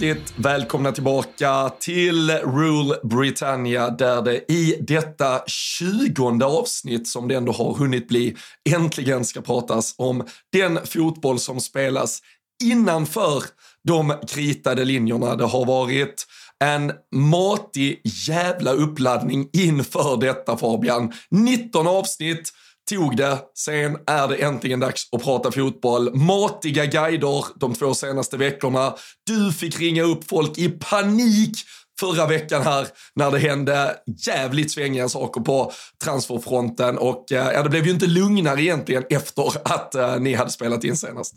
hjärtligt välkomna tillbaka till Rule Britannia där det i detta tjugonde avsnitt som det ändå har hunnit bli äntligen ska pratas om den fotboll som spelas innanför de kritade linjerna. Det har varit en matig jävla uppladdning inför detta Fabian. 19 avsnitt tog det. Sen är det äntligen dags att prata fotboll. Matiga guider de två senaste veckorna. Du fick ringa upp folk i panik förra veckan här när det hände jävligt svängiga saker på transferfronten och eh, ja, det blev ju inte lugnare egentligen efter att eh, ni hade spelat in senast.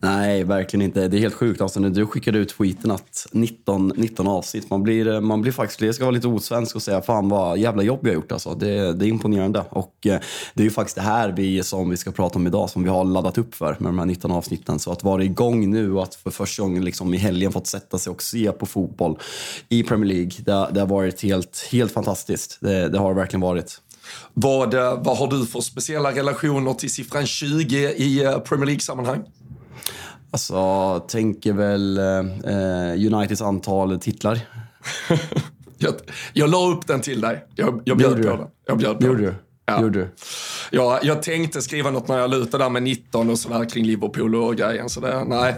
Nej, verkligen inte. Det är helt sjukt. Alltså, när du skickade ut tweeten att 19, 19 avsnitt, man blir, man blir faktiskt, det ska vara lite osvensk och säga fan vad jävla jobb jag har gjort. Alltså. Det, det är imponerande. Och eh, det är ju faktiskt det här vi, som vi ska prata om idag som vi har laddat upp för med de här 19 avsnitten. Så att vara igång nu och att för första gången liksom i helgen fått sätta sig och se på fotboll i Premier League, det, det har varit helt, helt fantastiskt. Det, det har det verkligen varit. Vad, eh, vad har du för speciella relationer till siffran 20 i eh, Premier League-sammanhang? Alltså, tänker väl eh, Uniteds antal titlar. jag, jag la upp den till dig. Jag, jag bjöd på den. Jag bjöd på Gjorde du? Ja. Gjorde du? Ja, jag tänkte skriva något när jag lutade där med 19 och sådär kring Liverpool och grejen. Så det, nej,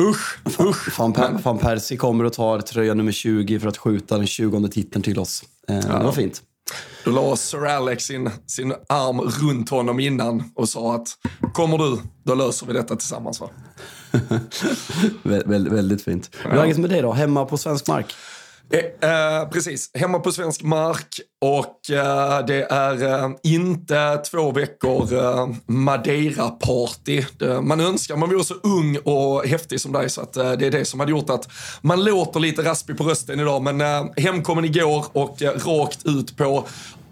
usch, usch. Van, per, Van Persie kommer och tar tröja nummer 20 för att skjuta den 20 titeln till oss. Eh, ja. Det var fint. Då la Sir Alex sin, sin arm runt honom innan och sa att kommer du, då löser vi detta tillsammans. Va? Vä väldigt fint. Hur är läget med dig då? Hemma på svensk mark? Eh, eh, precis, hemma på svensk mark och eh, det är eh, inte två veckor eh, Madeira-party. Man önskar man vore så ung och häftig som dig så att eh, det är det som hade gjort att man låter lite raspig på rösten idag. Men eh, hemkommen igår och rakt ut på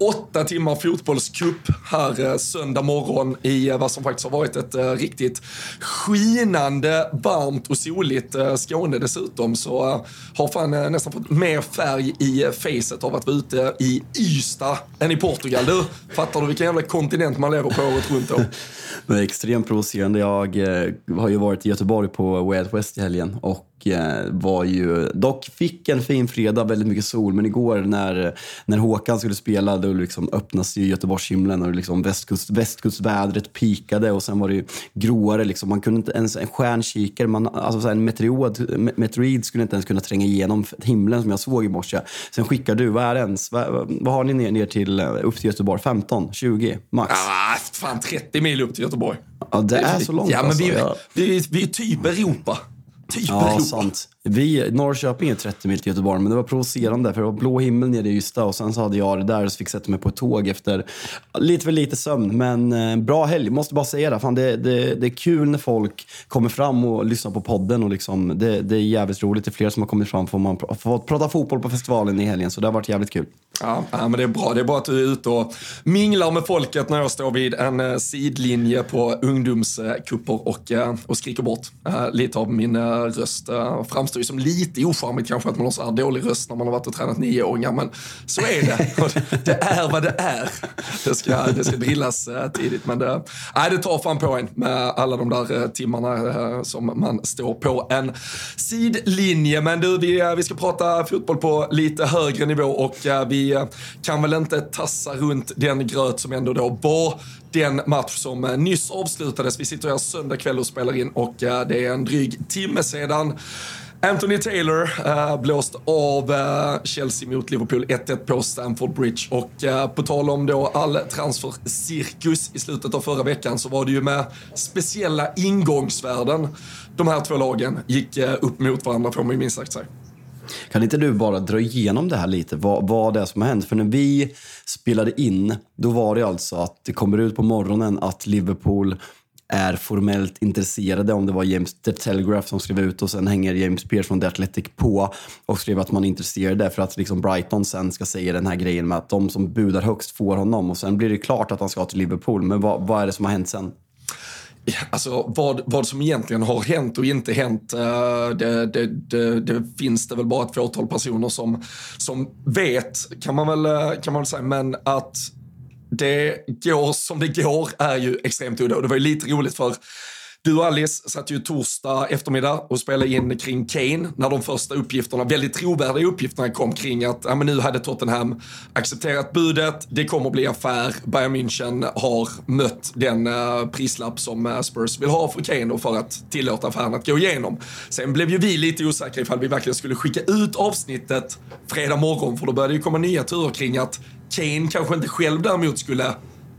åtta timmar fotbollscup här söndag morgon i eh, vad som faktiskt har varit ett eh, riktigt skinande, varmt och soligt eh, Skåne dessutom. Så har fan nästan fått mer färg i facet av att vara ute i Ystad än i Portugal. Du, fattar du vilken jävla kontinent man lever på året runt då? Det är extremt provocerande. Jag har ju varit i Göteborg på Way Out West i helgen och var ju, dock fick en fin fredag, väldigt mycket sol, men igår när, när Håkan skulle spela då liksom öppnas ju Göteborgshimlen och liksom västkust, västkustvädret pikade och sen var det ju gråare. Liksom. Man kunde inte ens, en stjärnkikare, man, alltså så en meteorid, meteorid skulle inte ens kunna tränga igenom himlen som jag såg i morse. Sen skickar du, vad är det ens? Vad, vad har ni ner, ner till, upp till Göteborg? 15? 20? Max? Ja, fan 30 mil upp till Göteborg. Ja, det, det är, så långt Ja, men alltså. vi, vi, vi är typ Europa. Typ ja, sant. Vi, Norrköping är 30 mil till Göteborg, men det var provocerande för det var blå himmel nere i Ystad och sen så hade jag det där och så fick sätta mig på ett tåg efter lite för lite sömn. Men eh, bra helg, måste bara säga det. Fan, det, det. Det är kul när folk kommer fram och lyssnar på podden och liksom, det, det är jävligt roligt. Det är fler som har kommit fram för man får prata fotboll på festivalen i helgen, så det har varit jävligt kul. Ja, men det är bra. Det är bra att du är ute och minglar med folket när jag står vid en eh, sidlinje på ungdomskupper och, eh, och skriker bort eh, lite av min eh, röst. Eh, framstår framstår ju som lite ocharmigt kanske att man har så här dålig röst när man har varit och tränat nioåringar, men så är det. det är vad det är. Det ska, det ska drillas uh, tidigt, men det, nej, det tar fan på en med alla de där uh, timmarna uh, som man står på en sidlinje. Men du, vi, vi ska prata fotboll på lite högre nivå och vi kan väl inte tassa runt den gröt som ändå då var den match som nyss avslutades. Vi sitter här söndag kväll och spelar in och det är en dryg timme sedan Anthony Taylor äh, blåst av äh, Chelsea mot Liverpool 1-1 på Stamford Bridge. Och äh, på tal om då all transfercirkus i slutet av förra veckan så var det ju med speciella ingångsvärden de här två lagen gick upp mot varandra får man ju minst sagt säga. Kan inte du bara dra igenom det här lite, vad, vad det är som har hänt? För när vi spelade in, då var det alltså att det kommer ut på morgonen att Liverpool är formellt intresserade. Om det var James The Telegraph som skrev ut och sen hänger James Pearce från The Athletic på och skrev att man är intresserade för att liksom Brighton sen ska säga den här grejen med att de som budar högst får honom och sen blir det klart att han ska till Liverpool. Men vad, vad är det som har hänt sen? Alltså vad, vad som egentligen har hänt och inte hänt, eh, det, det, det, det, finns det väl bara ett fåtal personer som, som vet, kan man, väl, eh, kan man väl säga. Men att det går som det går är ju extremt udda. Och det var ju lite roligt för Du och Alice satt ju torsdag eftermiddag och spelade in kring Kane när de första uppgifterna, väldigt trovärdiga uppgifterna kom kring att ja, men nu hade Tottenham accepterat budet, det kommer bli affär, Bayern München har mött den uh, prislapp som uh, Spurs vill ha för Kane och för att tillåta affären att gå igenom. Sen blev ju vi lite osäkra ifall vi verkligen skulle skicka ut avsnittet fredag morgon för då började ju komma nya turer kring att Kane kanske inte själv däremot skulle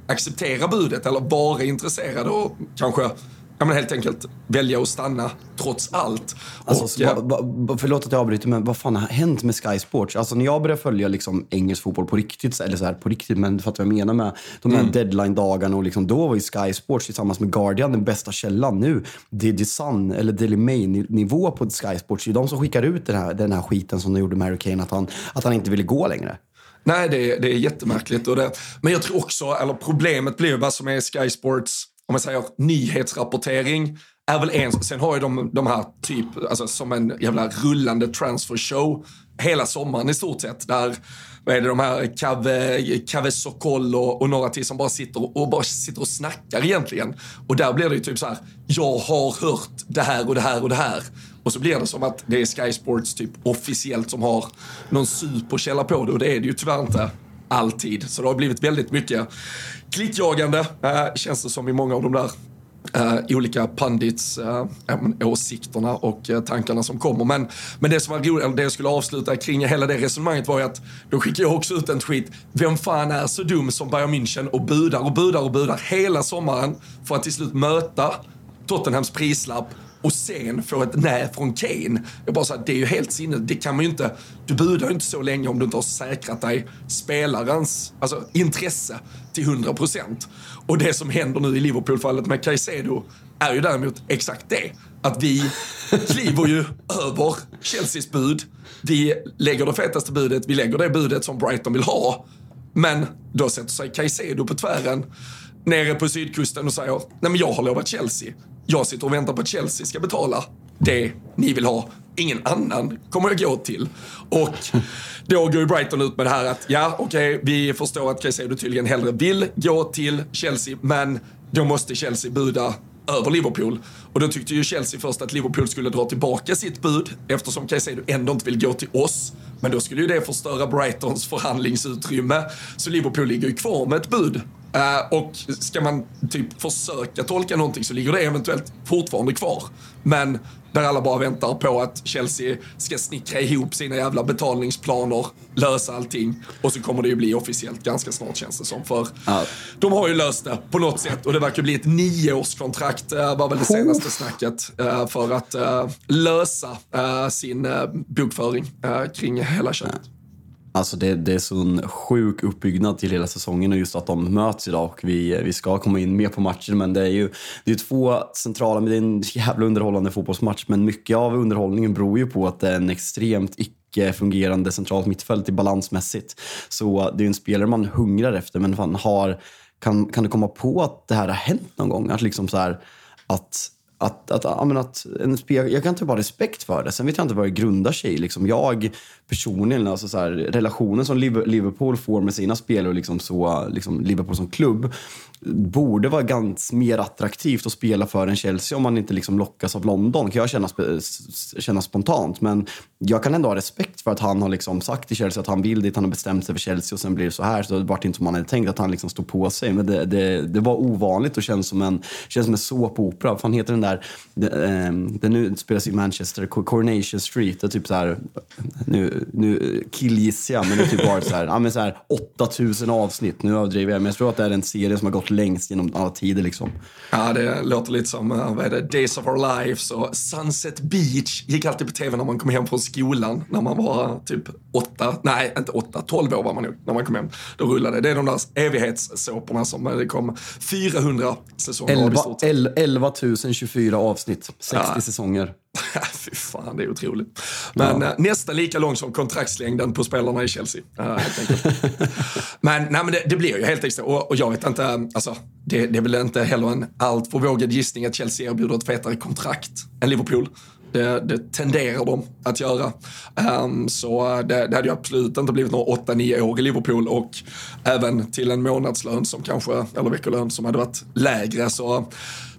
acceptera budet eller vara intresserad och kanske ja, men helt enkelt välja att stanna trots allt. Alltså, och, ba, ba, förlåt att jag avbryter, men vad fan har hänt med Sky Sports? Alltså när jag började följa liksom, engelsk fotboll på riktigt, eller så här på riktigt, men fattar vad jag menar med de här mm. deadline-dagarna och liksom, då var ju Sky Sports tillsammans med Guardian den bästa källan. Nu, det är The Sun eller Daily Mail-nivå på Sky Sports. Det är de som skickar ut den här, den här skiten som de gjorde med Harry Kane, att han, att han inte ville gå längre. Nej, det är, det är jättemärkligt. Och det, men jag tror också, eller problemet blir ju vad som är Sky Sports, om man säger nyhetsrapportering, är väl en, sen har ju de, de här typ, alltså som en jävla rullande transfer show hela sommaren i stort sett. Där, vad är det, de här Kave, Kave Sokol och, och några till som bara sitter och bara sitter och snackar egentligen. Och där blir det ju typ så här, jag har hört det här och det här och det här. Och så blir det som att det är Sky Sports typ officiellt som har någon superkälla på det och det är det ju tyvärr inte alltid. Så det har blivit väldigt mycket klickjagande, äh, eh, känns det som i många av de där Uh, olika pandits uh, åsikterna och uh, tankarna som kommer. Men, men det som var roligt, eller det jag skulle avsluta kring hela det resonemanget var ju att då skickade jag också ut en tweet. Vem fan är så dum som Bayern München och budar och budar och budar hela sommaren för att till slut möta Tottenhams prislapp och sen få ett nej från Kane. Jag bara såhär, det är ju helt sinne. Det kan man ju inte. Du budar ju inte så länge om du inte har säkrat dig spelarens alltså, intresse till 100 procent. Och det som händer nu i Liverpool-fallet med Caicedo är ju däremot exakt det. Att vi kliver ju över Chelseas bud. Vi lägger det fetaste budet, vi lägger det budet som Brighton vill ha. Men då sätter sig Caicedo på tvären nere på sydkusten och säger, nej men jag har lovat Chelsea. Jag sitter och väntar på att Chelsea ska betala det ni vill ha. Ingen annan kommer jag gå till. Och då går ju Brighton ut med det här att ja, okej, okay, vi förstår att Caicedo tydligen hellre vill gå till Chelsea, men då måste Chelsea buda över Liverpool. Och då tyckte ju Chelsea först att Liverpool skulle dra tillbaka sitt bud eftersom Caicedo ändå inte vill gå till oss. Men då skulle ju det förstöra Brightons förhandlingsutrymme. Så Liverpool ligger ju kvar med ett bud Uh, och ska man typ försöka tolka någonting så ligger det eventuellt fortfarande kvar. Men där alla bara väntar på att Chelsea ska snickra ihop sina jävla betalningsplaner, lösa allting och så kommer det ju bli officiellt ganska snart känns det som. För ja. de har ju löst det på något sätt och det verkar bli ett nioårskontrakt, uh, var väl det senaste snacket, uh, för att lösa sin bokföring kring hela köpet. Ja. Alltså det, det är så en sjuk uppbyggnad till hela säsongen och just att de möts idag och vi, vi ska komma in mer på matchen. Men det är ju det är två centrala, men det är en jävla underhållande fotbollsmatch. Men mycket av underhållningen beror ju på att det är en extremt icke fungerande centralt mittfält i balansmässigt. Så det är en spelare man hungrar efter, men fan har, kan, kan du komma på att det här har hänt någon gång? Att liksom så här, att att, att, att, att en spel, jag kan typ ha respekt för det. Sen vet jag inte vad det grundar sig i. Liksom jag personligen, alltså så här, relationen som Liverpool får med sina spelare och liksom så, liksom Liverpool som klubb borde vara ganska mer attraktivt att spela för än Chelsea om man inte liksom lockas av London, kan jag känna, känna spontant. Men jag kan ändå ha respekt för att han har liksom sagt till Chelsea att han vill dit, han har bestämt sig för Chelsea och sen blir det så här. Så det vart inte som man hade tänkt, att han liksom stod på sig. Men det, det, det var ovanligt och känns som en, känns som en såpopera. Vad fan heter den där, den, ehm, den nu spelas i Manchester, Coronation Street. Det är typ så här, nu, nu killgissar jag, men det är typ bara så här, ja, men så här 8000 avsnitt. Nu överdriver jag, men jag tror att det är en serie som har gått längst genom alla tider. Liksom. Ja, det låter lite som eh, vad är det, Days of Our Lives och Sunset Beach gick alltid på tv när man kom hem från skolan när man var typ åtta, nej inte åtta, tolv år var man nog när man kom hem. Då rullade det. Det är de där evighetssåporna som eh, det kom 400 säsonger 11, av 11 024 avsnitt, 60 ja. säsonger. Fy fan, det är otroligt. Men ja. Eh, nästan lika lång som kontraktslängden på spelarna i Chelsea. Men nej, men det, det, blir ju helt enkelt och, och jag vet inte, alltså, det, det är väl inte heller en allt för vågad gissning att Chelsea erbjuder ett fetare kontrakt än Liverpool. Det, det tenderar de att göra. Um, så det, det hade ju absolut inte blivit några 8-9 år i Liverpool och även till en månadslön som kanske, eller veckolön som hade varit lägre. Så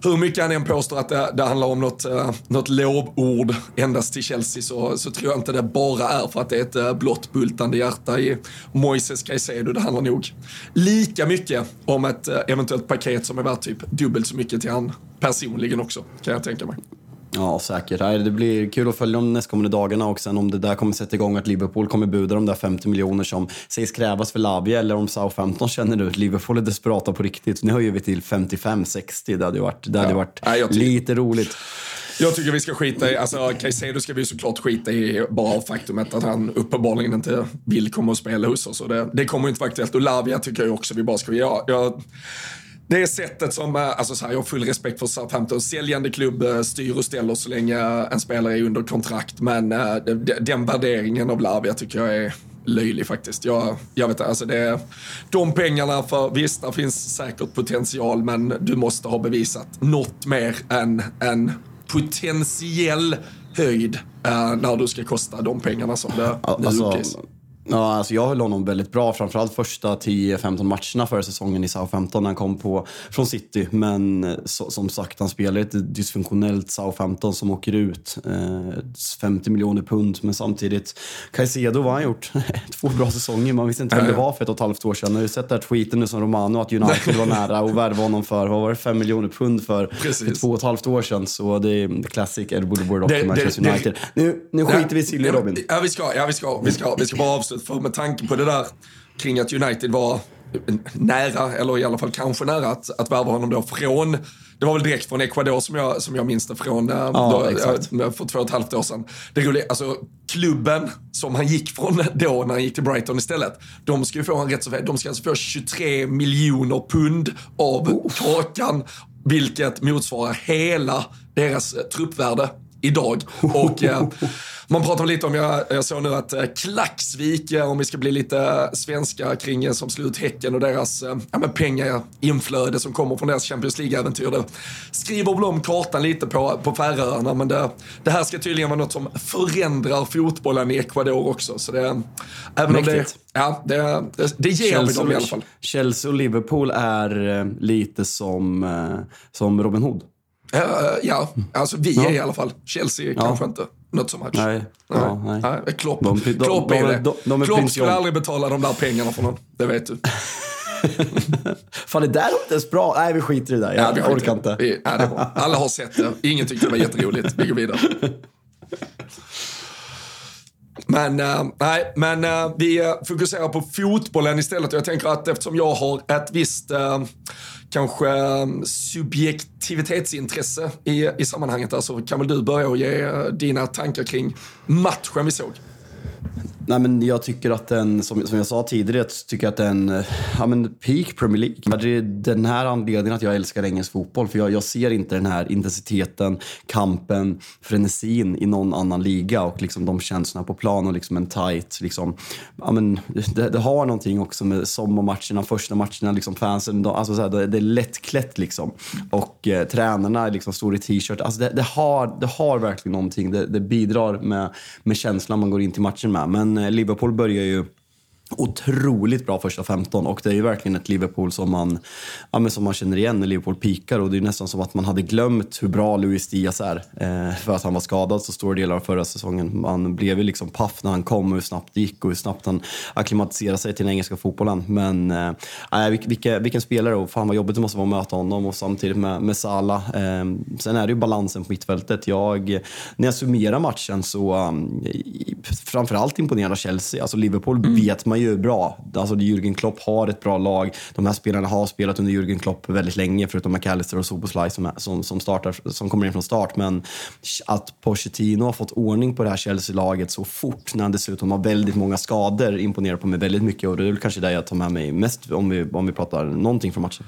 hur mycket han än påstår att det, det handlar om något, uh, något lovord endast till Chelsea så, så tror jag inte det bara är för att det är ett uh, blått bultande hjärta i Moises Caicedo. Det handlar nog lika mycket om ett uh, eventuellt paket som är värt typ dubbelt så mycket till han personligen också, kan jag tänka mig. Ja, säkert. Det blir kul att följa de nästkommande dagarna och sen om det där kommer sätta igång att Liverpool kommer buda de där 50 miljoner som sägs krävas för Lavia eller om Southampton känner att Liverpool är desperata på riktigt. Nu höjer vi till 55-60. Det hade varit, det hade ja. varit ja, lite roligt. Jag tycker vi ska skita i, alltså Caicedo ska vi såklart skita i bara faktumet att han uppenbarligen inte vill komma och spela hos oss. Och det, det kommer inte vara aktuellt. Och Lavia tycker jag också vi bara ska, ja, jag, det är sättet som, eh, alltså så här, jag har full respekt för Southampton. Säljande klubb eh, styr och ställer så länge en spelare är under kontrakt. Men äh, den värderingen av Lavia tycker jag är löjlig faktiskt. Jag, jag vet alltså det, de pengarna för, visst det finns säkert potential men du måste ha bevisat något mer än en potentiell höjd när du ska kosta de pengarna som det nu alltså, uppges. Ja, alltså jag höll honom väldigt bra, framförallt första 10-15 matcherna förra säsongen i Southampton när han kom på, från City. Men så, som sagt, han spelar ett dysfunktionellt Southampton som åker ut. Eh, 50 miljoner pund, men samtidigt, Caicedo, vad har han gjort? Två bra säsonger, man visste inte vem det var för ett och ett halvt år sedan. Har du sett den här tweeten nu som Romano, att United var nära att värva honom för, vad var det, 5 miljoner pund för, för två och ett halvt år sedan. Så det är classic Ed Woodward och Manchester United. nu, nu skiter vi i Silly Robin. Ja, vi ska, ja, vi ska, vi ska, vi ska bara avsluta för med tanke på det där kring att United var nära, eller i alla fall kanske nära att, att värva honom då från det var väl direkt från Ecuador som jag, som jag minns det från ja, då, för två och ett halvt år sedan. Det roliga, alltså klubben som han gick från då när han gick till Brighton istället. De ska ju få en rätt så De ska alltså få 23 miljoner pund av oh. kakan. Vilket motsvarar hela deras truppvärde idag. Och eh, man pratar lite om, jag, jag såg nu att eh, Klaxvik, eh, om vi ska bli lite svenska kring eh, som slår ut Häcken och deras eh, ja, pengainflöde som kommer från deras Champions League-äventyr. Det skriver väl om kartan lite på, på Färöarna, men det, det här ska tydligen vara något som förändrar fotbollen i Ecuador också. Så det, även om det, ja, det, det, det ger Chelsea, vi dem i alla fall. Chelsea och Liverpool är lite som, som Robin Hood. Uh, ja, alltså vi ja. är i alla fall. Chelsea ja. kanske inte. Något som match. Nej. Nej. Ja, nej. nej. Klopp, de, de, Klopp är det. De, de, Klopp skulle aldrig betala de där pengarna för någon. Det vet du. Fan, det där var inte ens bra. Nej, vi skiter i det där. Jag ja, orkar inte. Vi, ja, det Alla har sett det. Ingen tyckte det var jätteroligt. Vi går vidare. Men, uh, nej, men uh, vi fokuserar på fotbollen istället. Jag tänker att eftersom jag har ett visst uh, kanske mm, subjektivitetsintresse i, i sammanhanget där så kan väl du börja och ge dina tankar kring matchen vi såg. Nej, men jag tycker att den, som, som jag sa tidigare, jag tycker att den, eh, ja men peak Premier League. Det är den här anledningen att jag älskar engelsk fotboll. För jag, jag ser inte den här intensiteten, kampen, frenesin i någon annan liga och liksom de känslorna på plan och liksom en tight, liksom, ja men det, det har någonting också med sommarmatcherna, första matcherna, liksom fansen, de, alltså så här, det, det, är lättklätt liksom. Och eh, tränarna liksom står i t-shirt. Alltså det, det, har, det har verkligen någonting. Det, det bidrar med, med känslan man går in till matchen med. Men Eh, Liverpool börjar ju otroligt bra första 15 och det är ju verkligen ett Liverpool som man, ja, som man känner igen när Liverpool pikar och det är nästan som att man hade glömt hur bra Luis Diaz är eh, för att han var skadad så stora delar av förra säsongen. Man blev ju liksom paff när han kom och hur snabbt det gick och hur snabbt han akklimatiserade sig till den engelska fotbollen. Men eh, vilka, vilken spelare och fan vad jobbigt det måste vara att möta honom och samtidigt med, med Salah. Eh, sen är det ju balansen på mittfältet. Jag, när jag summerar matchen så um, framförallt imponerad av Chelsea. Alltså Liverpool mm. vet man ju bra. Alltså Jürgen Klopp har ett bra lag. De här spelarna har spelat under Jürgen Klopp väldigt länge, förutom McAllister och Soboslaj som, som, som, startar, som kommer in från start. Men att Pochettino har fått ordning på det här Chelsea-laget så fort när han dessutom har väldigt många skador imponerar på mig väldigt mycket. Och det är väl kanske det jag tar med mig mest om vi, om vi pratar någonting från matchen.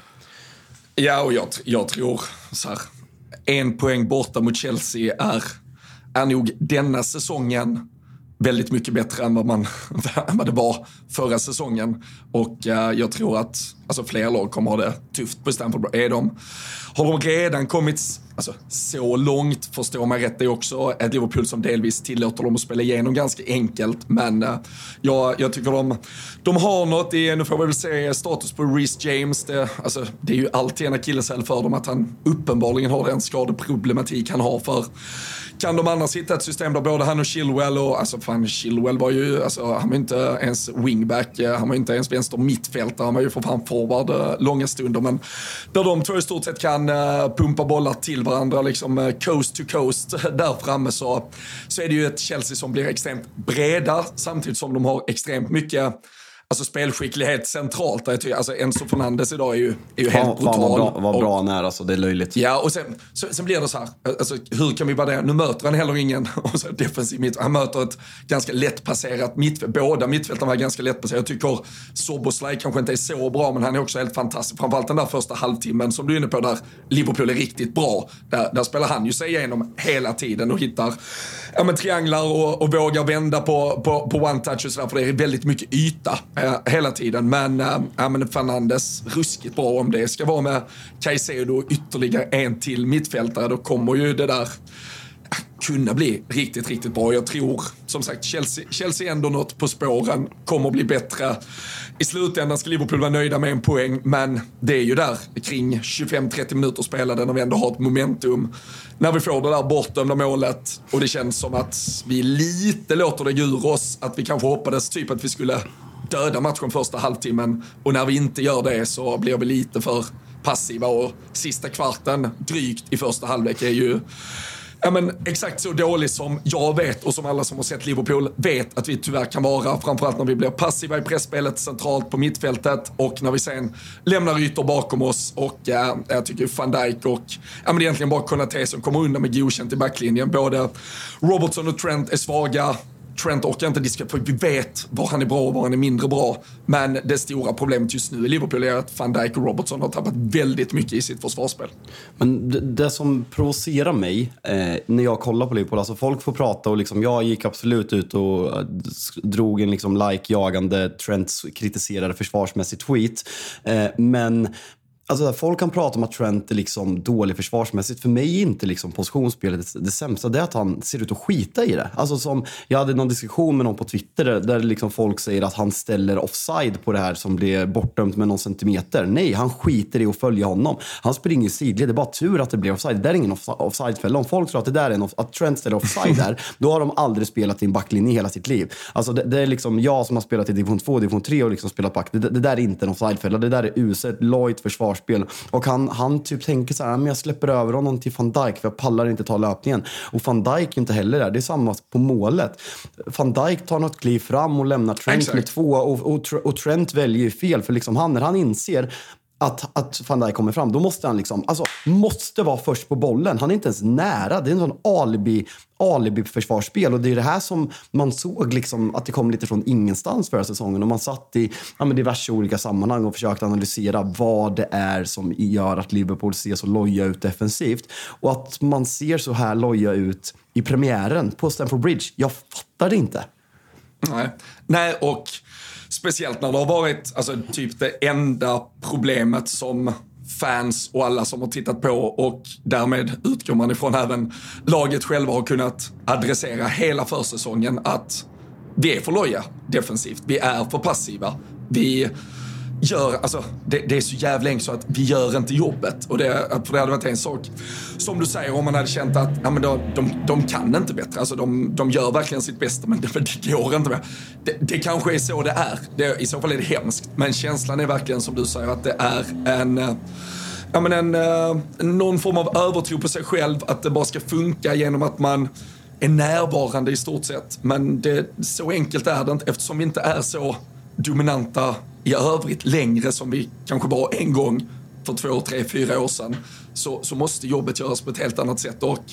Ja, och jag, jag tror så här. En poäng borta mot Chelsea är, är nog denna säsongen väldigt mycket bättre än vad, man, än vad det var förra säsongen. Och eh, jag tror att alltså, fler lag kommer ha det tufft på Stamford Är de, har de redan kommit alltså, så långt, förstår man rätt, det är också ett Liverpool som delvis tillåter dem att spela igenom ganska enkelt. Men uh, jag, jag tycker de, de har något, i, nu får vi väl se status på Reece James. Det, alltså, det är ju alltid en akilleshäl för dem att han uppenbarligen har den skadeproblematik han har för kan de annars hitta ett system där både han och Chilwell och, alltså fan Chilwell var ju, alltså han var inte ens wingback, eh, han var inte ens vänster mittfältare, han var ju för fan forward eh, långa stunder. Men där de två i stort sett kan eh, pumpa bollar till varandra, liksom coast to coast där framme så, så är det ju ett Chelsea som blir extremt breda samtidigt som de har extremt mycket alltså spelskicklighet centralt. Jag tycker, alltså Enzo Fernandes idag är ju, är ju helt brutal. Fan vad bra, vad bra han är alltså, det är löjligt. Ja, och sen, så, sen blir det så här, alltså, hur kan vi vara det? Nu möter han heller ingen och så defensiv mitt. Han möter ett ganska lättpasserat mittfält. Båda mittfältarna var ganska lättpasserade. Jag tycker Soboslaj kanske inte är så bra, men han är också helt fantastisk. Framförallt den där första halvtimmen som du är inne på, där Liverpool är riktigt bra. Där, där spelar han ju sig igenom hela tiden och hittar ja, men, trianglar och, och vågar vända på, på, på one-touch och sådär, för det är väldigt mycket yta Eh, hela tiden. Men, äh, ja, men Fernandes, ruskigt bra om det ska vara med Caicedo och ytterligare en till mittfältare. Då kommer ju det där kunna bli riktigt, riktigt bra. Jag tror, som sagt, Chelsea, Chelsea ändå något på spåren, kommer bli bättre. I slutändan ska Liverpool vara nöjda med en poäng, men det är ju där kring 25-30 minuter spelade när vi ändå har ett momentum. När vi får det där bortdömda målet och det känns som att vi lite låter det ur oss, att vi kanske hoppades typ att vi skulle döda matchen första halvtimmen och när vi inte gör det så blir vi lite för passiva och sista kvarten drygt i första halvlek är ju ja, men, exakt så dålig som jag vet och som alla som har sett Liverpool vet att vi tyvärr kan vara. Framförallt när vi blir passiva i pressspelet centralt på mittfältet och när vi sen lämnar ytor bakom oss. Och äh, jag tycker van Dijk och ja, men egentligen bara Konate som kommer undan med godkänt i backlinjen. Både Robertson och Trent är svaga. Trent orkar inte diskutera, för vi vet var han är bra och var han är mindre bra. Men det stora problemet just nu i Liverpool är att van Dijk och Robertson har tappat väldigt mycket i sitt försvarsspel. Men det, det som provocerar mig eh, när jag kollar på Liverpool, alltså folk får prata och liksom, jag gick absolut ut och eh, drog en liksom like-jagande Trent kritiserade försvarsmässig tweet. Eh, men Alltså, folk kan prata om att Trent är liksom dålig försvarsmässigt. För mig är inte liksom positionsspelet det, sämsta. Det är att han ser ut att skita i det. Alltså, som, jag hade någon diskussion med någon på Twitter där, liksom folk säger att han ställer offside på det här som blir bortdömt med någon centimeter. Nej, han skiter i att följa honom. Han springer i sidled. Det är bara tur att det blir offside. Det där är ingen offside-fälla. Om folk tror att, det där är en att Trent ställer offside där, då har de aldrig spelat i en backlinje i hela sitt liv. Alltså, det, det, är liksom jag som har spelat i division 2 division 3 och liksom spelat back. Det, det, där är inte en offside-fälla. Det där är uselt, lojt försvars försvarsspel. Och han, han typ tänker så här, men jag släpper över honom till van Dijk för jag pallar inte ta löpningen. Och van Dijk inte heller där. Det är samma på målet. Van Dijk tar något kliv fram och lämnar Trent Exakt. med två och, och, och, Trent väljer ju fel. För liksom han, när han inser att, att van Dijk kommer fram, då måste han liksom, alltså, måste vara först på bollen. Han är inte ens nära. Det är en sån alibi, alibi-försvarsspel och det är det här som man såg liksom, att det kom lite från ingenstans förra säsongen och man satt i ja, men diverse olika sammanhang och försökte analysera vad det är som gör att Liverpool ser så loja ut defensivt. Och att man ser så här loja ut i premiären på Stamford Bridge, jag fattar det inte. Nej, Nej och Speciellt när det har varit alltså, typ det enda problemet som fans och alla som har tittat på och därmed utgår man ifrån även laget själva har kunnat adressera hela försäsongen att vi är för loja defensivt. Vi är för passiva. Vi gör, alltså det, det, är så jävla enkelt så att vi gör inte jobbet. Och det, för det hade varit en sak, som du säger, om man hade känt att ja, men då, de, de kan inte bättre. Alltså de, de gör verkligen sitt bästa, men det, det går inte mer. Det, det kanske är så det är. Det, I så fall är det hemskt. Men känslan är verkligen som du säger, att det är en eh, ja, men en, eh, någon form av övertro på sig själv, att det bara ska funka genom att man är närvarande i stort sett. Men det, så enkelt är det inte eftersom vi inte är så dominanta i övrigt längre som vi kanske var en gång för två, tre, fyra år sedan så, så måste jobbet göras på ett helt annat sätt. Och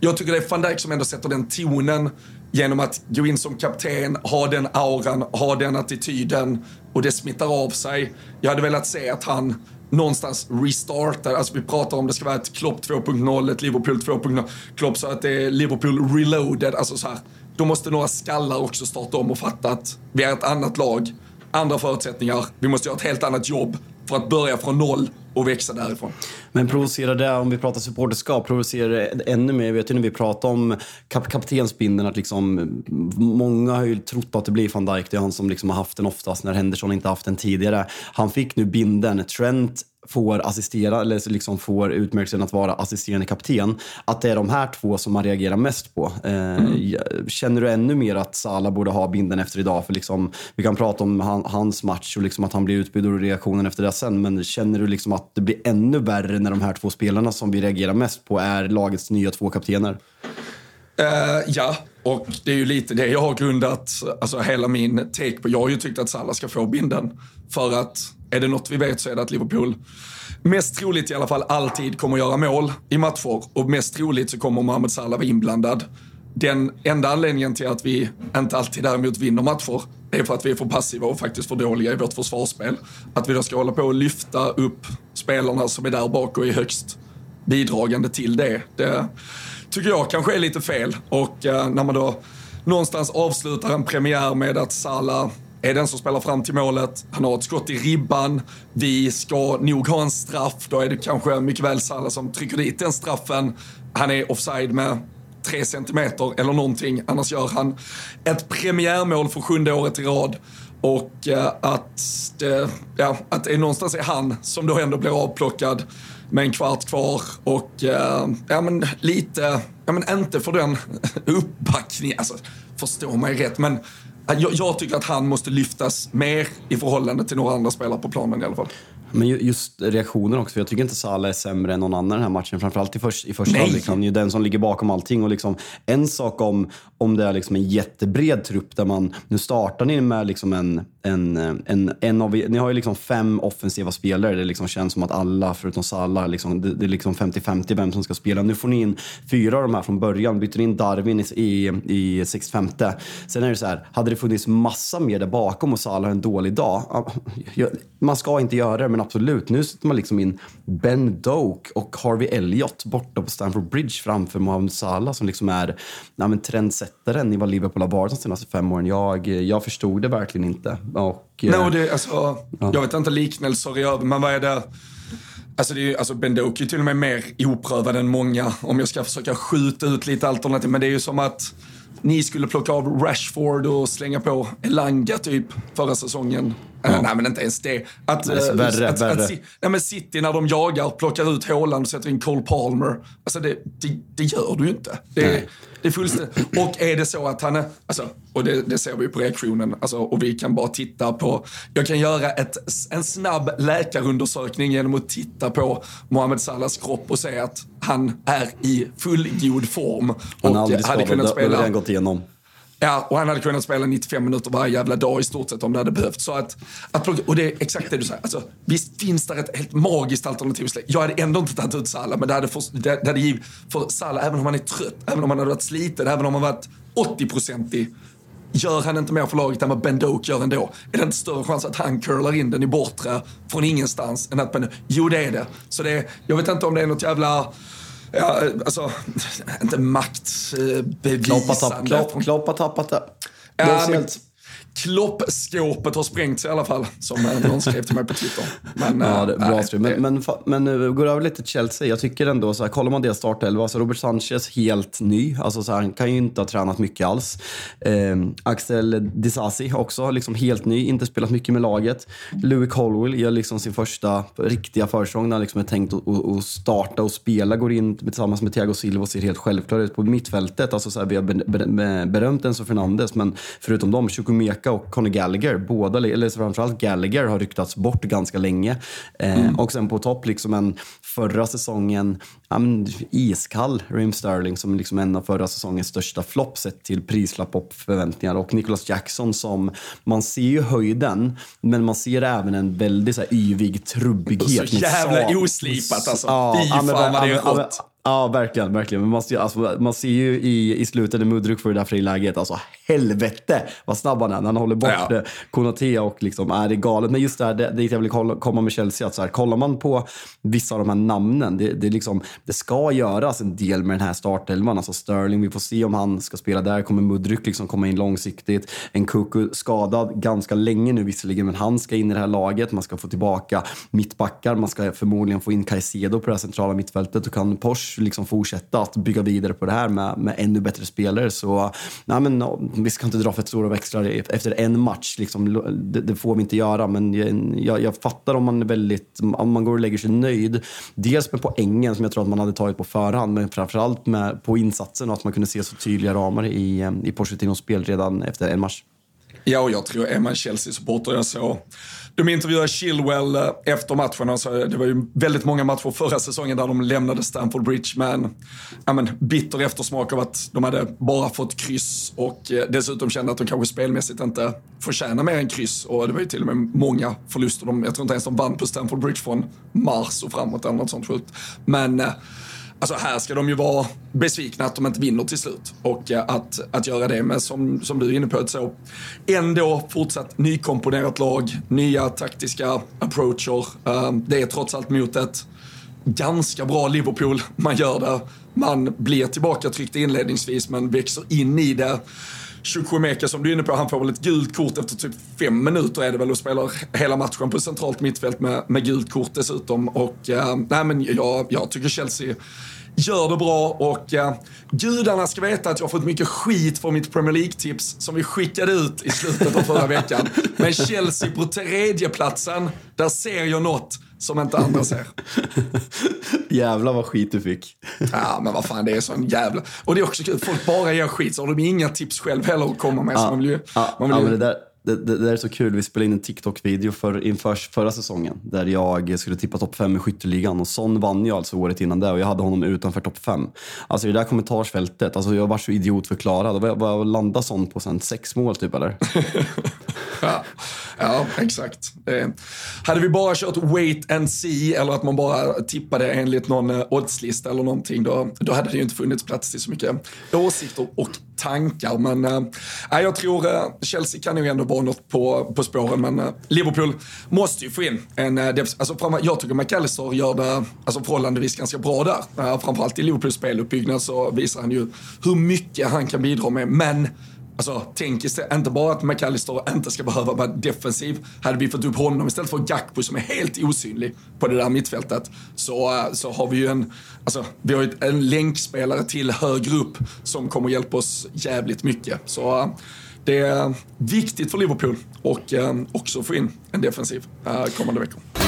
jag tycker det är van Dijk som ändå sätter den tonen genom att gå in som kapten, ha den auran, ha den attityden och det smittar av sig. Jag hade velat se att han någonstans restartar, alltså vi pratar om det ska vara ett Klopp 2.0, ett Liverpool 2.0. Klopp sa att det är Liverpool reloaded, alltså så här. Då måste några skallar också starta om och fatta att vi är ett annat lag andra förutsättningar, vi måste göra ett helt annat jobb. för att börja från noll och växa därifrån. Men provocerar det, om vi pratar supporterskap, provocerar det ännu mer? Jag vet ju när vi pratar om kap kaptensbindeln att liksom, många har ju trott att det blir van Dijk. Det är han som liksom har haft den oftast när Henderson inte haft den tidigare. Han fick nu binden. Trent får assistera, eller liksom får utmärkelsen att vara assisterande kapten, att det är de här två som man reagerar mest på. Eh, mm. Känner du ännu mer att Salah borde ha binden efter idag? För liksom, vi kan prata om han, hans match och liksom att han blir utbytt och reaktionen efter det sen, men känner du liksom att det blir ännu värre när de här två spelarna som vi reagerar mest på är lagets nya två kaptener? Uh, ja, och det är ju lite det jag har grundat alltså hela min take på. Jag har ju tyckt att Salah ska få binden. För att är det något vi vet så är det att Liverpool mest troligt i alla fall alltid kommer göra mål i matcher. Och mest troligt så kommer Mohamed Salah vara inblandad. Den enda anledningen till att vi inte alltid däremot vinner matcher, det är för att vi är för passiva och faktiskt för dåliga i vårt försvarsspel. Att vi då ska hålla på och lyfta upp spelarna som är där bak och är högst bidragande till det. Det tycker jag kanske är lite fel. Och eh, när man då någonstans avslutar en premiär med att Salah är den som spelar fram till målet. Han har ett skott i ribban. Vi ska nog ha en straff. Då är det kanske mycket väl Salah som trycker dit den straffen. Han är offside med tre centimeter eller någonting. Annars gör han ett premiärmål för sjunde året i rad. Och eh, att, det, ja, att det någonstans är han som då ändå blir avplockad med en kvart kvar och eh, ja men lite, ja men inte för den uppbackningen, alltså förstå mig rätt men jag, jag, tycker att han måste lyftas mer i förhållande till några andra spelare på planen i alla fall. Men just reaktionen också, för jag tycker inte Salah är sämre än någon annan i den här matchen. Framförallt i, för, i första halvlek. Han är ju den som ligger bakom allting. Och liksom, en sak om, om det är liksom en jättebred trupp där man, nu startar ni med liksom en, en, en, en av, ni har ju liksom fem offensiva spelare. Det liksom känns som att alla, förutom Salah, liksom, det, det är liksom 50-50 vem som ska spela. Nu får ni in fyra av de här från början. Byter in Darwin i, i, i 65 Sen är det så här, hade det funnits massa mer där bakom och Salah en dålig dag. Man ska inte göra det, men absolut. Nu sätter man liksom in Ben Doak och Harvey Elliott borta på Stamford Bridge framför Mohamed Salah som liksom är ja, men trendsättaren i vad Liverpool har varit de senaste fem åren. Jag, jag förstod det verkligen inte. Och, Nej, det, alltså, ja. Jag vet inte liknelser i övrigt, men vad är det? Alltså, det är, alltså Ben Doak är till och med mer oprövad än många om jag ska försöka skjuta ut lite alternativ. Men det är ju som att ni skulle plocka av Rashford och slänga på Elanga typ förra säsongen. Ja. Nej men inte ens det. Att, nej, äh, värre, att, värre. Att, nej, men City när de jagar plockar ut Haaland och sätter in Cole Palmer. Alltså det, det, det gör du ju inte. Det, det är fullständigt. Och är det så att han är, alltså, och det, det ser vi på reaktionen, alltså, och vi kan bara titta på, jag kan göra ett, en snabb läkarundersökning genom att titta på Mohamed Salahs kropp och se att han är i fullgod form. Och han hade, kunnat spela. Det har gått igenom. Ja, och han hade kunnat spela 95 minuter varje jävla dag i stort sett om det hade behövts. Så att, att och det är exakt det du säger. Alltså, visst finns det ett helt magiskt alternativ. Jag hade ändå inte tagit ut Salah, men det hade, för, det, det hade givit, för Salah, även om han är trött, även om han hade varit sliten, även om han varit 80-procentig, gör han inte mer för laget än vad Ben Doak gör ändå? Är det inte större chans att han curlar in den i bortre från ingenstans än att Ben Jo, det är det. Så det jag vet inte om det är något jävla Ja, alltså, inte maktbevisande. Klopp har tappat det. Ja, Kloppskåpet har sprängts i alla fall, som någon skrev till mig på Twitter. Men, ja, det, bra nej, men, men, men, men går över lite till Chelsea. Jag tycker ändå, så här, kollar man deras startelva, så Robert Sanchez helt ny. Alltså, så här, han kan ju inte ha tränat mycket alls. Eh, Axel Disasi också, liksom helt ny, inte spelat mycket med laget. Louis Colwell gör liksom sin första riktiga försäsong när han liksom är tänkt att starta och spela. Går in tillsammans med Thiago Silva och ser helt självklar ut på mittfältet. Alltså, så här, vi har berömt Enzo Fernandes, men förutom dem, Chukwemeka Saka och Conor Gallagher, båda, eller framförallt Gallagher, har ryktats bort ganska länge. Eh, mm. Och sen på topp liksom en förra säsongen, ja, men, iskall Raheem Sterling som liksom en av förra säsongens största flopp sett till prislapp och förväntningar. Och Nicholas Jackson som, man ser ju höjden, men man ser även en väldigt så här, yvig trubbighet. Så jävla oslipat alltså. Ja, Fy fan vad det är rått. Ja, verkligen. verkligen. Men man, ser, alltså, man ser ju i, i slutet när Mudryk får det där friläget, alltså helvete vad snabb han är när han håller bort ja. Konaté och liksom, är det galet. Men just det här, det, det jag vill komma med Chelsea, att så här, kollar man på vissa av de här namnen, det, det, liksom, det ska göras en del med den här startelvan. Alltså Sterling, vi får se om han ska spela där. Kommer Mudryk liksom komma in långsiktigt? En Kuku skadad ganska länge nu visserligen, men han ska in i det här laget. Man ska få tillbaka mittbackar, man ska förmodligen få in Caicedo på det här centrala mittfältet och kan Porsche liksom fortsätta att bygga vidare på det här med, med ännu bättre spelare. Så nej, men, vi ska inte dra för stora växlar efter en match. Liksom, det, det, får vi inte göra, men jag, jag, fattar om man är väldigt, om man går och lägger sig nöjd. Dels med poängen som jag tror att man hade tagit på förhand, men framförallt med, på insatsen och att man kunde se så tydliga ramar i, i Pochettinos spel redan efter en match. Ja, och jag tror är man Chelsea-supporter, jag såg de intervjuade Chilwell eh, efter matchen. Alltså, det var ju väldigt många matcher förra säsongen där de lämnade Stamford Bridge med en men, bitter eftersmak av att de hade bara fått kryss och eh, dessutom kände att de kanske spelmässigt inte förtjänar mer än kryss. Och det var ju till och med många förluster. De, jag tror inte ens de vann på Stamford Bridge från mars och framåt eller något sånt sjukt. Men eh, Alltså här ska de ju vara besvikna att de inte vinner till slut. Och eh, att, att göra det med, som, som du är inne på, ett så ändå fortsatt nykomponerat lag, nya taktiska approacher. Eh, det är trots allt mot ett ganska bra Liverpool man gör det. Man blir tillbaka tryckt inledningsvis men växer in i det. Chukwemeka som du är inne på, han får väl ett gult kort efter typ fem minuter är det väl och spelar hela matchen på centralt mittfält med, med gult kort dessutom. Och äh, nej men jag, jag tycker Chelsea gör det bra och eh, gudarna ska veta att jag har fått mycket skit för mitt Premier League-tips som vi skickade ut i slutet av förra veckan. Men Chelsea på tredjeplatsen, där ser jag något som inte andra ser. Jävlar vad skit du fick. ja, men vad fan, det är sån jävla... Och det är också kul, folk bara ger skit så har de inga tips själv heller att komma med. Ja, så man vill ju, ja, man vill ju... Ja, det där det, det, det, är så kul. Vi spelade in en TikTok-video för, inför förra säsongen där jag skulle tippa topp 5 i skytteligan och Son vann ju alltså året innan det och jag hade honom utanför topp 5. Alltså det där kommentarsfältet, alltså jag var så idiotförklarad. Vad, vad landade Son på sen? Sex mål typ eller? ja, ja, exakt. Eh, hade vi bara kört wait and see eller att man bara tippade enligt någon eh, oddslista eller någonting då, då hade det ju inte funnits plats till så mycket åsikter och tankar. Men äh, jag tror äh, Chelsea kan ju ändå vara något på, på spåren. Men äh, Liverpool måste ju få in en äh, alltså, fram, Jag tycker McAllister gör det alltså, förhållandevis ganska bra där. Äh, framförallt i Liverpools speluppbyggnad så visar han ju hur mycket han kan bidra med. Men Alltså, tänk istället, inte bara att McAllister inte ska behöva vara defensiv. Hade vi fått upp honom istället för Gakpo som är helt osynlig på det där mittfältet så, eh, så har vi ju en, alltså, vi har ju en länkspelare till högre upp som kommer hjälpa oss jävligt mycket. Så eh, det är viktigt för Liverpool och eh, också få in en defensiv eh, kommande veckor.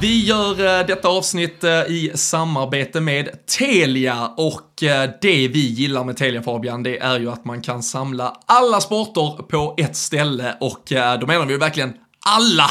Vi gör eh, detta avsnitt eh, i samarbete med Telia och eh, det vi gillar med Telia Fabian, det är ju att man kan samla alla sporter på ett ställe och då menar vi ju verkligen alla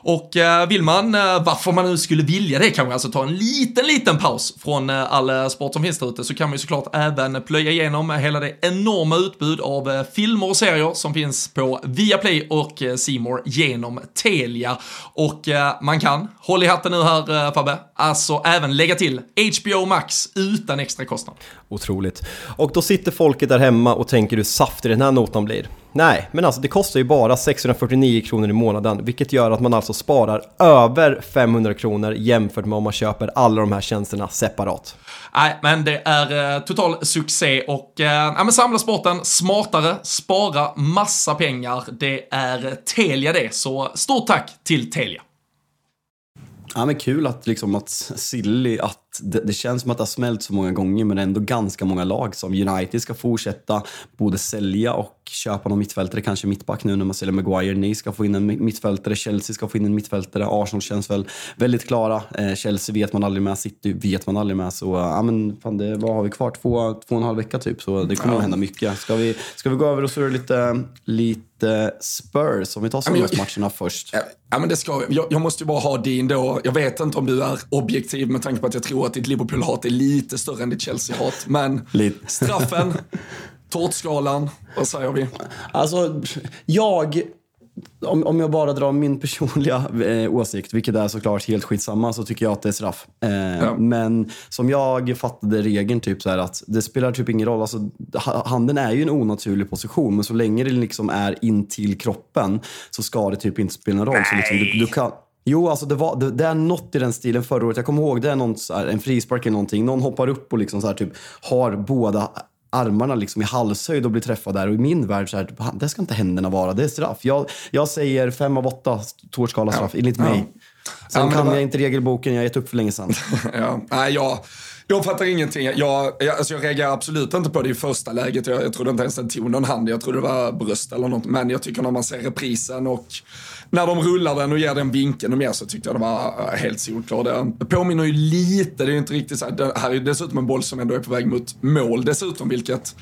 Och eh, vill man, eh, varför man nu skulle vilja det kanske, alltså ta en liten, liten paus från eh, all sport som finns där ute så kan man ju såklart även plöja igenom hela det enorma utbud av filmer och serier som finns på Viaplay och Simor genom Telia. Och man kan, håll i hatten nu här Fabbe, alltså även lägga till HBO Max utan extra kostnad. Otroligt. Och då sitter folket där hemma och tänker hur saftig den här notan blir. Nej, men alltså det kostar ju bara 649 kronor i månaden, vilket gör att man alltså sparar över 500 kronor jämfört med om man köper alla de här tjänsterna separat. Nej, men det är eh, total succé och eh, ja, men samla sporten smartare, spara massa pengar. Det är Telia det, så stort tack till Telia. Ja, men kul att, liksom, att Silly, att det, det, känns som att det har smält så många gånger men ändå ganska många lag som United ska fortsätta både sälja och köpa någon mittfältare, kanske mittback nu när man säljer Maguire. Ni ska få in en mittfältare, Chelsea ska få in en mittfältare, Arsenal känns väl väldigt klara. Eh, Chelsea vet man aldrig med, City vet man aldrig med. Så ja, men fan det, vad har vi kvar? Två, två och en halv vecka typ, så det kommer ja. att hända mycket. Ska vi, ska vi gå över och surra lite, lite Spurs, om vi tar söndagsmatcherna först? Ja, men det ska vi. Jag, jag, måste ju bara ha din då. Jag vet inte om du är objektiv med tanke på att jag tror att ditt Liverpool-hat är lite större än ditt Chelsea-hat. Men straffen, tårtskalan, vad säger vi? Alltså, jag om, om jag bara drar min personliga eh, åsikt, vilket är såklart helt skitsamma, så tycker jag att det är straff. Eh, ja. Men som jag fattade regeln, typ så här att det spelar typ ingen roll. Alltså, handen är ju en onaturlig position, men så länge det liksom är in till kroppen så ska det typ inte spela någon roll. Så liksom, du, du kan, Jo, alltså det, var, det, det, är något i den stilen förra året. Jag kommer ihåg det är någon, här, en frispark eller någonting. Någon hoppar upp och liksom så här, typ, har båda armarna liksom i halshöjd och blir träffad där. Och i min värld så här, det ska inte händerna vara. Det är straff. Jag, jag säger fem av åtta tårtskala straff, ja. enligt mig. Ja. Sen ja, kan var... jag inte regelboken, jag har gett upp för länge sedan. ja. Nej, jag, jag fattar ingenting. Jag, jag, alltså jag reagerar absolut inte på det i första läget. Jag, jag trodde inte ens den tog någon hand. Jag trodde det var bröst eller något. Men jag tycker när man ser reprisen och när de rullar den och ger den vinkeln och mer så tyckte jag det var eh, helt solklart. Det påminner ju lite, det är ju inte riktigt så här, det här är dessutom en boll som ändå är på väg mot mål dessutom, vilket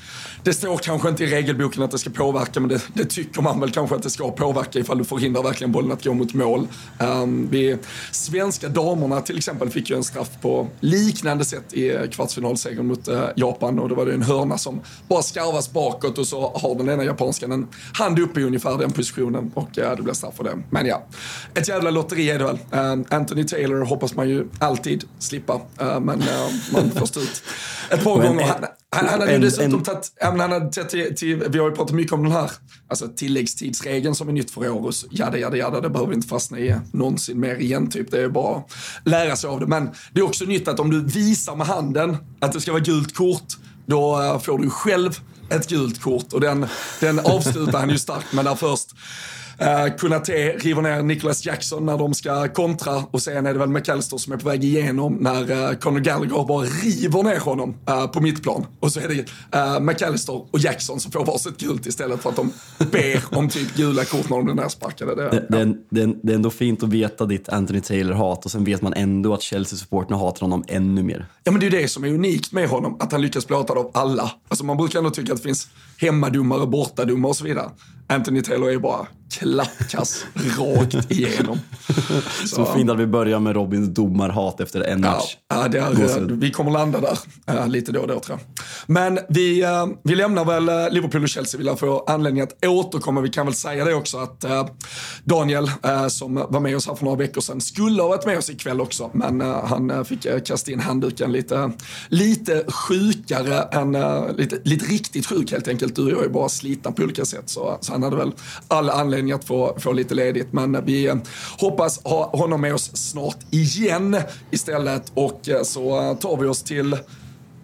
det står kanske inte i regelboken att det ska påverka, men det, det tycker man väl kanske att det ska påverka ifall du förhindrar verkligen bollen att gå mot mål. Um, vi, svenska damerna till exempel fick ju en straff på liknande sätt i kvartsfinalsegern mot uh, Japan och då var det en hörna som bara skarvas bakåt och så har den ena japanskan en hand uppe i ungefär den positionen och uh, det blir straff för det. Men ja, ett jävla lotteri är det väl. Uh, Anthony Taylor hoppas man ju alltid slippa, uh, men uh, man får stå ut ett par gånger. Han, han, han hade ju dessutom tagit, han hade tagit till, till, vi har ju pratat mycket om den här alltså, tilläggstidsregeln som är nytt för år och jada, jada, jada, det behöver vi inte fastna i någonsin mer igen typ. Det är bara att lära sig av det. Men det är också nytt att om du visar med handen att det ska vara gult kort, då får du själv ett gult kort och den, den avslutar han ju starkt med där först Uh, Kunate river ner Nicholas Jackson när de ska kontra och sen är det väl McAllister som är på väg igenom när uh, Conor Gallagher bara river ner honom uh, på mittplan. Och så är det uh, McAllister och Jackson som får varsitt gult istället för att de ber om typ gula kort när de blir nersparkade. Det, det, ja. det, det, är ändå fint att veta ditt Anthony Taylor-hat och sen vet man ändå att Chelsea-supporterna hatar honom ännu mer. Ja men det är ju det som är unikt med honom, att han lyckas bli hatad av alla. Alltså man brukar ändå tycka att det finns hemmadomare, bortadomare och så vidare. Anthony Taylor är bara klappkass rakt igenom. Så, så fint att vi börjar med Robins domarhat efter en match. Ja, det är, vi kommer landa där uh, lite då och då tror jag. Men vi, uh, vi lämnar väl uh, Liverpool och Chelsea. Vi lär få anledning att återkomma. Vi kan väl säga det också att Daniel, som var med oss här för några veckor sedan, skulle ha varit med oss ikväll också. Men han fick kasta in handduken lite, lite sjukare än, lite, lite riktigt sjuk helt enkelt. Du och jag är bara slitna på olika sätt. Så, så han hade väl all anledning att få, få lite ledigt. Men vi eh, hoppas ha honom med oss snart igen istället. Och eh, så eh, tar vi oss till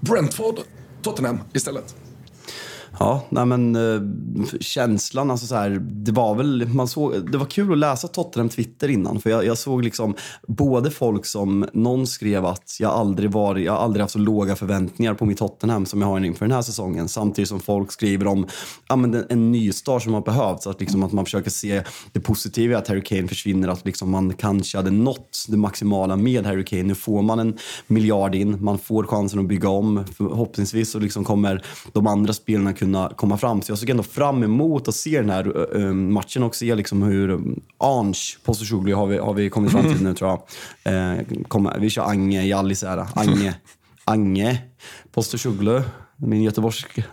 Brentford, Tottenham istället. Ja, nej men eh, känslan, alltså så här, det var väl, man såg, det var kul att läsa Tottenham Twitter innan. För jag, jag, såg liksom både folk som, någon skrev att jag aldrig var, jag aldrig haft så låga förväntningar på mitt Tottenham som jag har inför den här säsongen. Samtidigt som folk skriver om ja, men en nystart som har behövts. Att, liksom, att man försöker se det positiva i att Harry Kane försvinner. Att liksom man kanske hade nått det maximala med Harry Kane. Nu får man en miljard in, man får chansen att bygga om. Förhoppningsvis så liksom kommer de andra spelarna kunna kunna komma fram. Så jag såg ändå fram emot att se den här uh, matchen och se liksom hur um, Ange Postosoglu har vi, har vi kommit fram till nu tror jag. Uh, kom, vi kör Ange i Jallis här. Ange. Ange Postosoglu. Min göteborgsk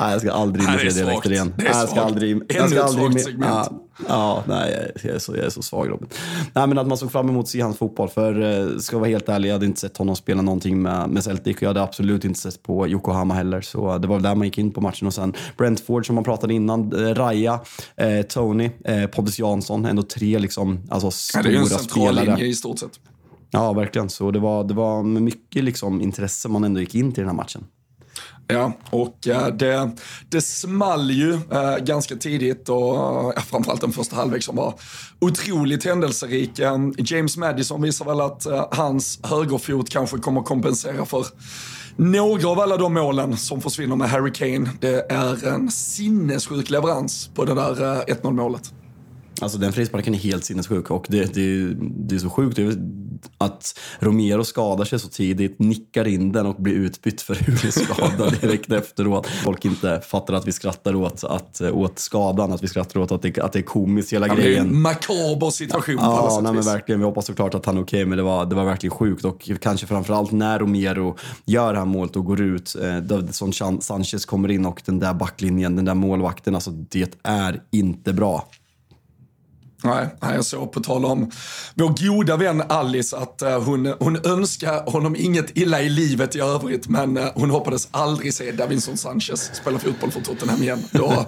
nej, jag ska aldrig imitera dialekter igen. Det är jag ska aldrig, jag ska aldrig, ett segment. Ja, ja, nej, jag är, så, jag är så svag Robin. Nej, men att man såg fram emot att se hans fotboll. För uh, ska jag vara helt ärlig, jag hade inte sett honom spela någonting med, med Celtic. Och jag hade absolut inte sett på Yokohama heller. Så det var där man gick in på matchen. Och sen Brentford som man pratade innan. Uh, Raja, uh, Tony, uh, Pontus Jansson. Ändå tre liksom, alltså, stora spelare. det är en central linje i stort sett. Ja, verkligen. Så det var, det var med mycket liksom, intresse man ändå gick in till den här matchen. Ja, och eh, det, det small ju eh, ganska tidigt och eh, framförallt den första halvlek som var otroligt händelserik. James Madison visar väl att hans högerfot kanske kommer kompensera för några av alla de målen som försvinner med Harry Kane. Det är en sinnessjuk leverans på det där 1-0 målet. Alltså den frisparken är helt sinnessjuk och det, det, det är så sjukt att Romero skadar sig så tidigt, nickar in den och blir utbytt för huvudskada direkt efteråt. Folk inte fattar att vi skrattar åt, att, åt skadan, att vi skrattar åt att det, att det är komiskt hela ja, grejen. Det är en makaber situation ja, på alla sätt nej, men verkligen. Vi hoppas såklart att han är okej, okay, men det var, det var verkligen sjukt och kanske framförallt när Romero gör det här målet och går ut, eh, som Sanchez kommer in och den där backlinjen, den där målvakten, alltså det är inte bra. Nej, jag såg på tal om vår goda vän Alice att uh, hon, hon önskar honom inget illa i livet i övrigt men uh, hon hoppades aldrig se Davinson Sanchez spela fotboll för Tottenham igen. Då,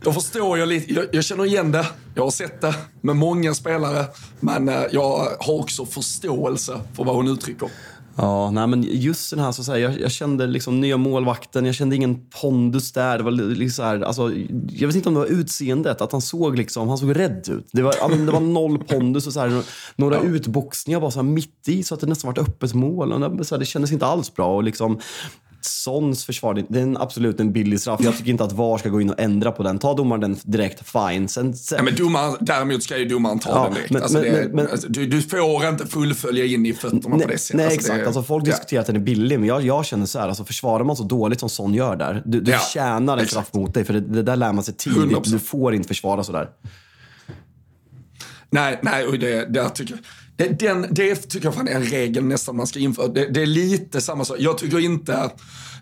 då förstår jag lite, jag, jag, känner igen det, jag har sett det med många spelare men uh, jag har också förståelse för vad hon uttrycker. Ja, nej men just den här, så här, jag, jag, kände liksom nya målvakten, jag kände ingen pondus där. Det var liksom här, alltså, jag vet inte om det var utseendet, att han såg liksom, han såg rädd ut. Det var, det var noll pondus och så här, några ja. utboxningar bara så mitt i så att det nästan var ett öppet mål. Och det, så här, det kändes inte alls bra. Och liksom, Sons försvar, det är en, absolut en billig straff. Jag tycker inte att VAR ska gå in och ändra på den. Ta domaren den direkt, fine. Sen, sen... Ja, men domaren, däremot ska ju domaren ta ja, den direkt. Men, alltså, men, det, men, alltså, du, du, får inte fullfölja in i fötterna nej, på det sättet. Nej, alltså, exakt. Det, alltså, folk ja. diskuterar att den är billig, men jag, jag känner så här, alltså, försvarar man så dåligt som Son gör där, du, du ja, tjänar en straff mot dig. För det, det, där lär man sig tidigt. 100%. Du får inte försvara sådär. Nej, nej, och det, det tycker jag det, den, det tycker jag fan är en regel nästan man ska införa. Det, det är lite samma sak. Jag tycker inte,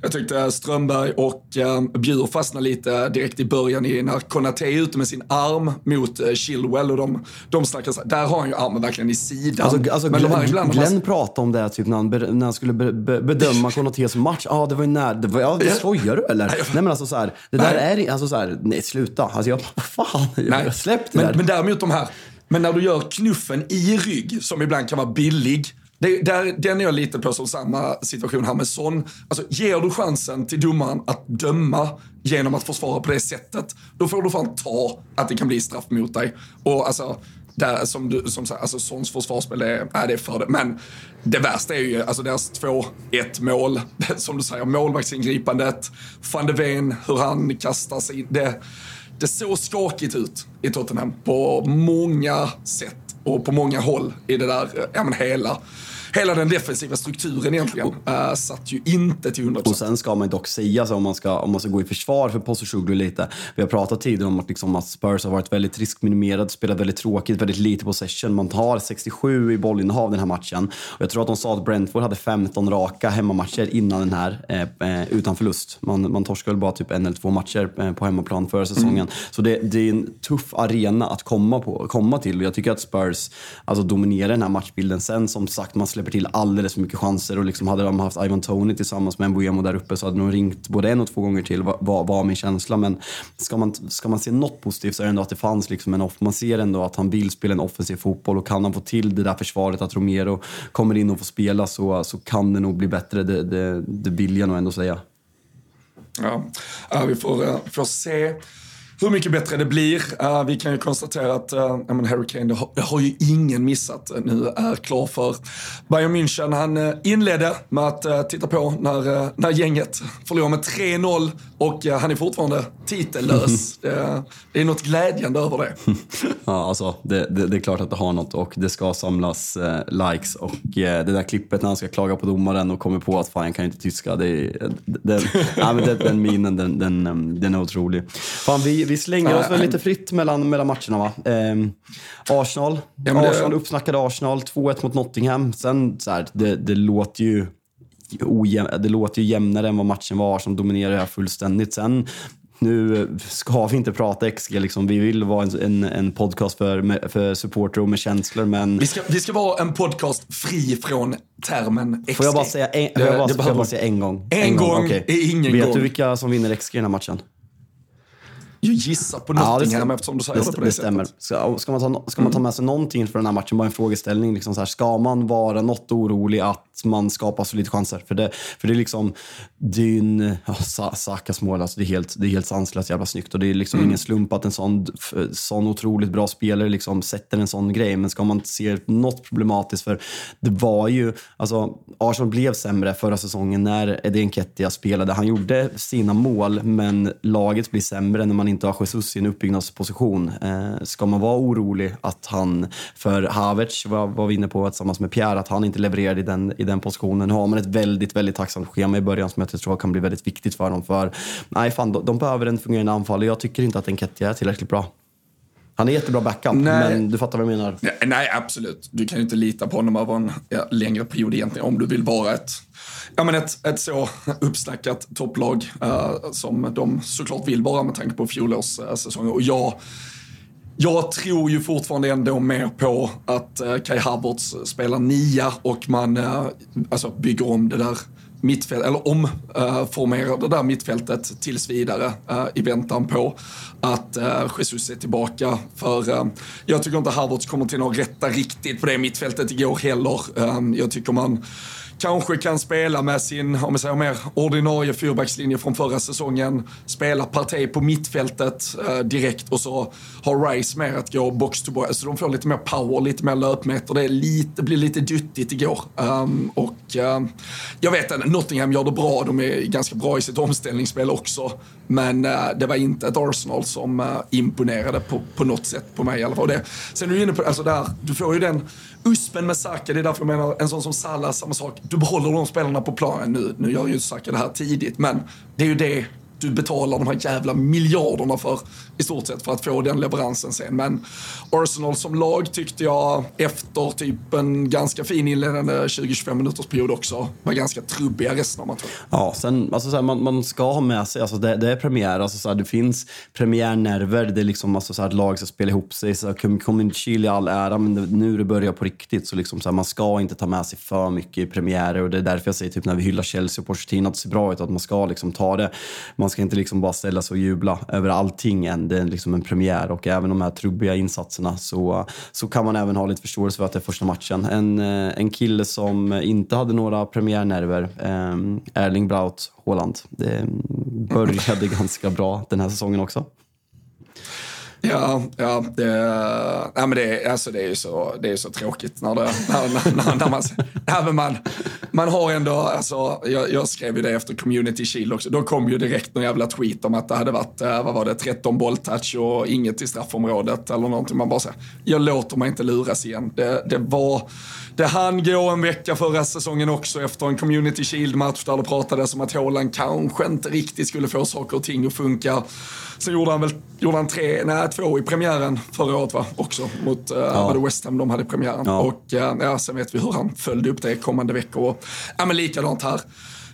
jag tyckte Strömberg och um, Bjur fastnade lite direkt i början i när Konate är ute med sin arm mot uh, Chilwell och de, de snackar där har han ju armen verkligen i sidan. Alltså, alltså Men Glenn, ibland, Glenn pratade om det typ när han, när han skulle be, be, bedöma Konates match. Ja, ah, det var ju när, det var, ja, skojar du eller? Nej, men alltså så här, det där nej. är, alltså så här, nej sluta. Alltså jag, fan, jag, släpp det men, där. Men däremot de här men när du gör knuffen i rygg, som ibland kan vara billig, det, där, den är jag lite på som samma situation här med Son. Alltså, ger du chansen till domaren att döma genom att försvara på det sättet, då får du fan ta att det kan bli straff mot dig. Och alltså, där, som du som sagt, alltså Sons försvarsspel är, är det för det. Men det värsta är ju alltså deras 2-1 mål. Som du säger, målvaktsingripandet. Van de Ven, hur han kastar sig in. Det, det såg skakigt ut i Tottenham på många sätt och på många håll i det där, ja men hela hela den defensiva strukturen egentligen uh, satt ju inte till 100%. Och sen ska man dock säga så om man ska, om man ska gå i försvar för Posishoglu lite. Vi har pratat tidigare om att, liksom, att Spurs har varit väldigt riskminimerad, spelat väldigt tråkigt, väldigt lite possession. Man har 67 i bollinnehav den här matchen. Och jag tror att de sa att Brentford hade 15 raka hemmamatcher innan den här, eh, eh, utan förlust. Man, man torskade väl bara typ en eller två matcher eh, på hemmaplan förra säsongen. Mm. Så det, det, är en tuff arena att komma, på, komma till. Och jag tycker att Spurs alltså, dominerar den här matchbilden. Sen som sagt, man släpper släpper till alldeles för mycket chanser och liksom hade de haft Ivan Tony tillsammans med Mbuemo där uppe så hade de ringt både en och två gånger till var, var min känsla. Men ska man, ska man se något positivt så är det ändå att det fanns liksom en off. Man ser ändå att han vill spela en offensiv fotboll och kan han få till det där försvaret att Romero kommer in och får spela så, så kan det nog bli bättre. Det, det, det vill jag nog ändå säga. Ja, vi får, eh, får se hur mycket bättre det blir. Uh, vi kan ju konstatera att uh, Harry Kane, det har, det har, ju ingen missat, eh, nu är klar för Bayern München. Han uh, inledde med att uh, titta på när, uh, när gänget förlorade med 3-0 och han är fortfarande titellös. det, det, är något glädjande över det. ja, alltså det, det, det, är klart att det har något och det ska samlas likes och det där klippet när han ska klaga på domaren och kommer på att fan jag kan inte tyska. Det, den, ja, men den, den minen, den, den, den är otrolig. Fan, vi, vi slänger oss väl lite fritt mellan, mellan matcherna va? Eh, Arsenal, ja, det... Arsenal uppsnackade Arsenal, 2-1 mot Nottingham. Sen så här, det, det låter ju ojäm, det låter ju jämnare än vad matchen var. som dominerar här fullständigt. Sen nu ska vi inte prata XG, liksom. vi vill vara en, en, en podcast för, för supporter och med känslor. Men... Vi, ska, vi ska vara en podcast fri från termen XG. Får jag bara säga en, får jag bara, får jag bara säga en gång? En, en gång, gång okay. ingen Vet gång. du vilka som vinner XG i den här matchen? Jag gissar på Nottingham ja, eftersom du säger det, det på det, det stämmer. sättet. Ska, ska, man ta, ska man ta med sig någonting för den här matchen, bara en frågeställning. Liksom så här, ska man vara något orolig att man skapar så lite chanser? För det, för det är liksom, din ja, Sakas mål, alltså det, är helt, det är helt sanslöst jävla snyggt. Och det är liksom mm. ingen slump att en sån, sån otroligt bra spelare liksom sätter en sån grej. Men ska man se något problematiskt, för det var ju, alltså Arsenal blev sämre förra säsongen när Eddie Nketiah spelade. Han gjorde sina mål, men laget blir sämre när man inte har Jesus i en uppbyggnadsposition. Eh, ska man vara orolig att han, för Havertz var, var vi inne på tillsammans med Pierre, att han inte levererade i den, i den positionen. Nu har man ett väldigt, väldigt tacksamt schema i början som jag tror kan bli väldigt viktigt för dem. För nej, fan, de, de behöver en fungerande anfall och jag tycker inte att Enketia är tillräckligt bra. Han är jättebra backup, nej. men du fattar vad jag menar. Nej, nej, absolut. Du kan ju inte lita på honom över en ja, längre period egentligen om du vill vara ett, ja, men ett, ett så uppsnackat topplag uh, som de såklart vill vara med tanke på fjolårssäsongen. Uh, och jag, jag tror ju fortfarande ändå mer på att uh, Kai Havertz spelar nia och man alltså bygger om det där mittfält, eller omformerar eh, det där mittfältet tills vidare eh, i väntan på att eh, Jesus är tillbaka. För jag tycker inte Havertz kommer till att rätta riktigt på det mittfältet igår heller. jag tycker man kanske kan spela med sin, om vi säger mer, ordinarie fyrbackslinje från förra säsongen. Spela Partey på mittfältet eh, direkt och så har Rice mer att gå box to box. Så de får lite mer power, lite mer löpmeter. Det är lite, blir lite duttigt igår. Um, och uh, jag vet inte, Nottingham gör det bra. De är ganska bra i sitt omställningsspel också. Men uh, det var inte ett Arsenal som uh, imponerade på, på något sätt på mig i alla fall. Det, sen är du inne på, alltså där, du får ju den USPen med Saka, det är därför jag menar en sån som Salah, samma sak. Du behåller de spelarna på planen nu. Nu gör ju Saka det här tidigt, men det är ju det du betalar de här jävla miljarderna för i stort sett för att få den leveransen sen. Men Arsenal som lag tyckte jag efter typ en ganska fin inledande 20-25 minuters period också var ganska trubbiga resten av matchen. Ja, sen, alltså, så här, man, man, ska ha med sig, alltså, det, det är premiär, alltså, så här, det finns premiärnerver, det är liksom alltså, så här, ett lag ska spela ihop sig. Så Community Chile i all ära, men det, nu det börjar på riktigt så, liksom, så här, man ska inte ta med sig för mycket i premiärer och det är därför jag säger typ när vi hyllar Chelsea och Pochettino att det ser bra ut, att man ska liksom ta det. Man ska inte liksom bara ställa sig och jubla över allting än. Det är liksom en premiär och även de här trubbiga insatserna så, så kan man även ha lite förståelse för att det är första matchen. En, eh, en kille som inte hade några premiärnerver, eh, Erling Braut Haaland. Det började ganska bra den här säsongen också. Ja, ja, det, ja men det, alltså det är ju så, det är så tråkigt när, det, när, när, när man, ja, man, man har ändå, alltså, jag, jag, skrev ju det efter Community Shield också, då kom ju direkt någon jävla tweet om att det hade varit, eh, vad var det, 13 bolltouch och inget i straffområdet eller någonting. Man bara säger, jag låter mig inte luras igen. Det, det var, det hann gå en vecka förra säsongen också efter en Community Shield-match där det pratades om att Haaland kanske inte riktigt skulle få saker och ting att funka. Sen gjorde han väl gjorde han tre, nej, två i premiären förra året va? också. Mot uh, ja. West Ham de hade premiären. Ja. Och uh, ja, sen vet vi hur han följde upp det kommande veckor. Och, ja men likadant här.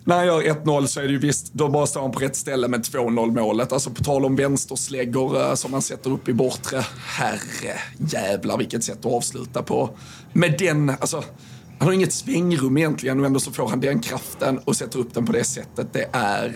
När han gör 1-0 så är det ju visst, då bara står han på rätt ställe med 2-0 målet. Alltså på tal om vänstersläggor uh, som man sätter upp i bortre. Herre jävlar vilket sätt att avsluta på. Med den, alltså han har inget svängrum egentligen och ändå så får han den kraften och sätter upp den på det sättet. Det är,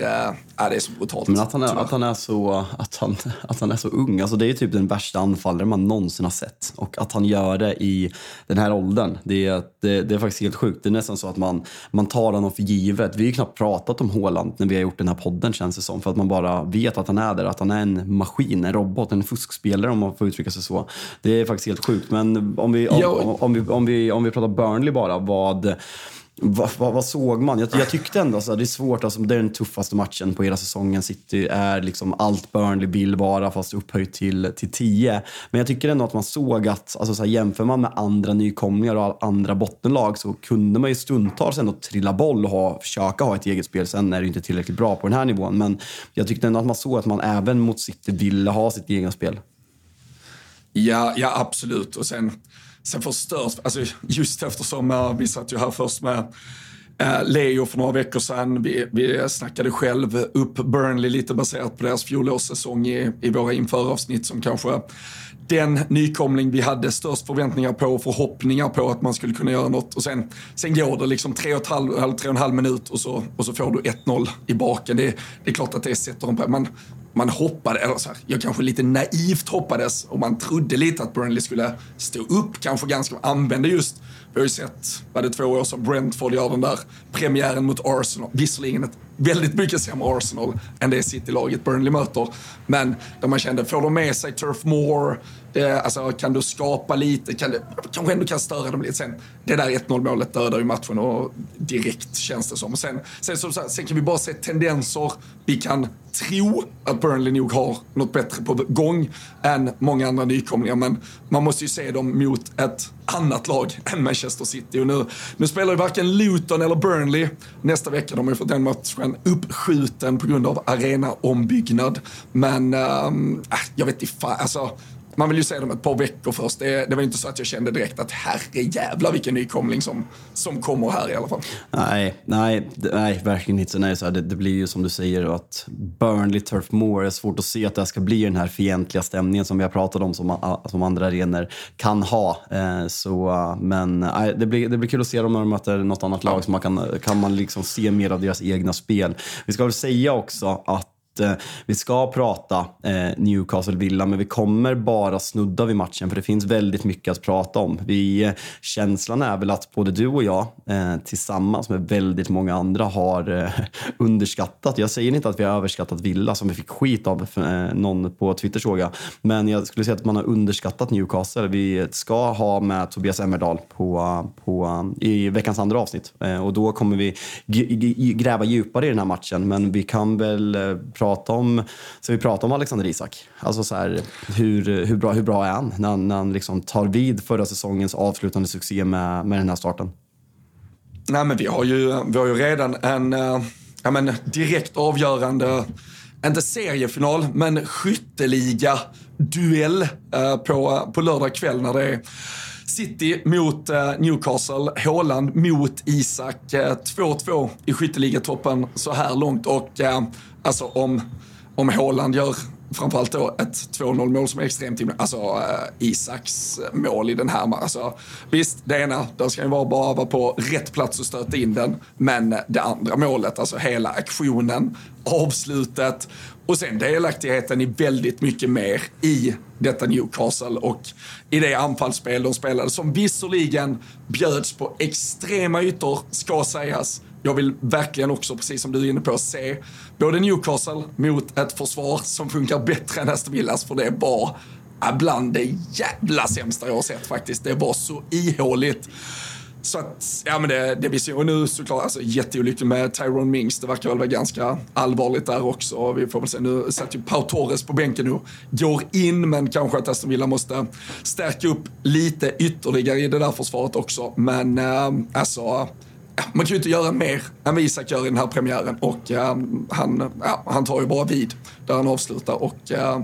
äh, det är så brutalt. Men att han är, att han är, så, att han, att han är så ung, alltså det är typ den värsta anfallare man någonsin har sett. Och att han gör det i den här åldern, det är, det, det är faktiskt helt sjukt. Det är nästan så att man, man tar honom för givet. Vi har ju knappt pratat om Håland när vi har gjort den här podden känns det som. För att man bara vet att han är där, att han är en maskin, en robot, en fuskspelare om man får uttrycka sig så. Det är faktiskt helt sjukt. Men om vi, om, om, om vi, om vi, om vi pratar Burnley bara, vad vad, vad, vad, såg man? Jag, jag tyckte ändå att det är svårt. Alltså, det är den tuffaste matchen på hela säsongen. City är liksom allt Burnley vill vara fast upphöjt till, till 10. Men jag tycker ändå att man såg att alltså, så här, jämför man med andra nykomlingar och andra bottenlag så kunde man ju stundtals ändå trilla boll och ha, försöka ha ett eget spel. Sen är det inte tillräckligt bra på den här nivån. Men jag tyckte ändå att man såg att man även mot City ville ha sitt egna spel. Ja, ja absolut. Och sen sen förstörs, alltså just eftersom uh, vi satt ju här först med uh, Leo för några veckor sedan. Vi, vi snackade själv upp Burnley lite baserat på deras fjolårssäsong i, i våra införavsnitt som kanske den nykomling vi hade störst förväntningar på och förhoppningar på att man skulle kunna göra något. Och sen, sen går det liksom tre och, halv, tre och en halv minut och så, och så får du 1-0 i baken. Det, det är klart att det sätter en på. Man, man hoppade, eller så här, jag kanske lite naivt hoppades och man trodde lite att Burnley skulle stå upp, kanske ganska, använde just, vi har ju sett, var det två år som Brentford gör den där premiären mot Arsenal, visserligen ett väldigt mycket sämre Arsenal än det City-laget Burnley möter. Men där man kände, får de med sig Turf Moor? Det, alltså, kan du skapa lite? Kan du, kanske ändå kan störa dem lite. Sen, det där 1-0 målet dödar ju matchen och direkt känns det som. sen, sen, så, sen kan vi bara se tendenser. Vi kan tro att Burnley nog har något bättre på gång än många andra nykomlingar. Men man måste ju se dem mot ett annat lag än Manchester City. Och nu, nu spelar ju varken Luton eller Burnley nästa vecka. De har ju fått den matchen uppskjuten på grund av arenaombyggnad. Men ehm, äh, jag vet inte fan, alltså man vill ju se dem ett par veckor först. Det, det var inte så att jag kände direkt att herrejävlar vilken nykomling som, som kommer här i alla fall. Nej, nej, nej verkligen inte. Nej, så här, det, det, blir ju som du säger att Burnley, Turf Moor, är svårt att se att det ska bli den här fientliga stämningen som vi har pratat om som, som andra arenor kan ha. Eh, så, men nej, det, blir, det blir kul att se dem när de möter något annat lag så man kan, kan man liksom se mer av deras egna spel. Vi ska väl säga också att Eh, Eh, vi ska prata eh, Newcastle Villa, men vi kommer bara snudda vid matchen för det finns väldigt mycket att prata om. Vi, eh, känslan är väl att både du och jag tillsammans med väldigt många andra har underskattat. Jag säger inte att vi har överskattat Villa som vi fick skit av någon på Twitter såg jag. Men jag skulle säga att man har underskattat Newcastle. Vi ska ha med Tobias Emmerdal på, på, i veckans andra avsnitt och då kommer vi gräva djupare i den här matchen. Men vi kan väl prata om, så vi prata om Alexander Isak. Alltså så här, hur, hur, bra, hur bra är han när han, när han liksom tar vid förra säsongens avslutande succé med, med den här starten? Nej, men vi har ju, vi har ju redan en eh, ja, men direkt avgörande, inte seriefinal, men skytteliga duell eh, på, på lördag kväll när det är City mot eh, Newcastle, Haaland mot Isak. 2-2 i skytteligatoppen så här långt och Alltså om, om Haaland gör framförallt då ett 2-0 mål som är extremt himla, alltså äh, Isaks eh, mål i den här, alltså visst det ena, där ska ju vara bara vara på rätt plats och stöta in den, men eh, det andra målet, alltså hela aktionen, avslutet och sen delaktigheten i väldigt mycket mer i detta Newcastle och i det anfallsspel de spelade som visserligen bjöds på extrema ytor, ska sägas, jag vill verkligen också, precis som du är inne på, se både Newcastle mot ett försvar som funkar bättre än Aston Villas, för det var bland det jävla sämsta jag har sett faktiskt. Det var så ihåligt. Så att, ja men det, det vi ser, och nu såklart, alltså jätteolyckligt med Tyrone Mings, det verkar väl vara ganska allvarligt där också. Vi får väl se, nu satt ju Pau Torres på bänken och går in, men kanske att Aston Villa måste stärka upp lite ytterligare i det där försvaret också. Men eh, alltså, man kan ju inte göra mer än vad Isak gör i den här premiären och äh, han, ja, han tar ju bara vid där han avslutar. Och, äh,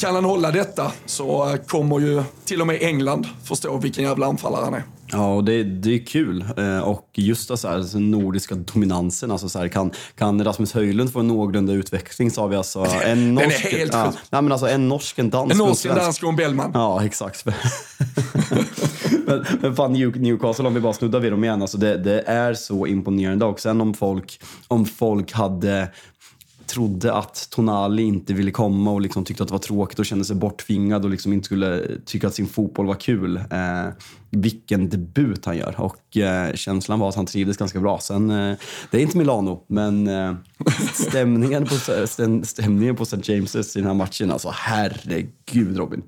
kan han hålla detta så kommer ju till och med England förstå vilken jävla anfallare han är. Ja, och det, det är kul. Eh, och just här, alltså, den nordiska dominansen. Alltså så här, kan, kan Rasmus Höjlund få en någorlunda utveckling så har vi alltså en norsk... Den är helt ja, nej, men alltså en norsk, en dansk En norsk, en dansk och en Bellman. Ja, exakt. men, men fan Newcastle, om vi bara snuddar vid dem igen. Alltså det, det är så imponerande. Och sen om folk, om folk hade trodde att Tonali inte ville komma och liksom tyckte att det var tråkigt och kände sig borttvingad och liksom inte skulle tycka att sin fotboll var kul. Eh, vilken debut han gör och eh, känslan var att han trivdes ganska bra. Sen, eh, det är inte Milano, men eh, stämningen på, stämningen på St. James's i den här matchen, alltså herregud Robin.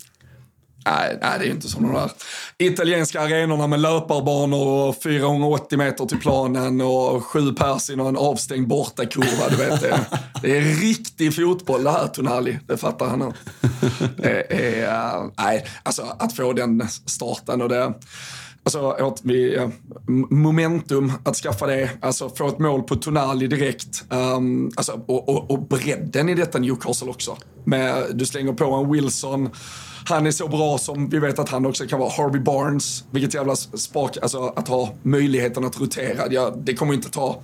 Nej, nej, det är ju inte som de där italienska arenorna med löparbanor och 480 meter till planen och sju pers i någon avstängd bortakurva. Du vet, det, det är riktig fotboll det här Tonali, det fattar han nu. Det är, eh, nej, alltså att få den starten och det Alltså, vi, eh, momentum att skaffa det, alltså få ett mål på Tonali direkt. Um, alltså, och, och, och bredden i detta Newcastle också. Med, du slänger på en Wilson, han är så bra som vi vet att han också kan vara. Harvey Barnes, vilket jävla spak, alltså att ha möjligheten att rotera. Ja, det kommer inte ta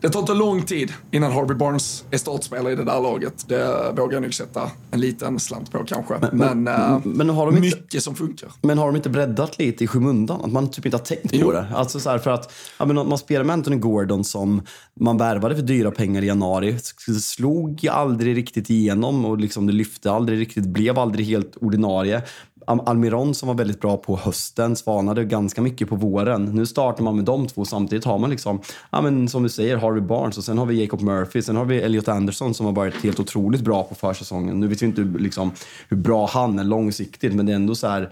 det tar inte lång tid innan Harvey Barnes är startspelare i det där laget. Det vågar jag nog sätta en liten slant på kanske. Men, men, men, men har de mycket inte, som funkar. Men har de inte breddat lite i skymundan? Att man typ inte har tänkt jo. på det? Alltså så för att ja, men man spelar med Anthony Gordon som man värvade för dyra pengar i januari. Slog aldrig riktigt igenom och liksom det lyfte aldrig riktigt, blev aldrig helt ordinarie. Almiron som var väldigt bra på hösten svanade ganska mycket på våren. Nu startar man med de två samtidigt har man liksom, ja men som du säger, Harvey Barnes och sen har vi Jacob Murphy, sen har vi Elliot Anderson som har varit helt otroligt bra på försäsongen. Nu vet vi inte liksom, hur bra han är långsiktigt, men det är ändå så här,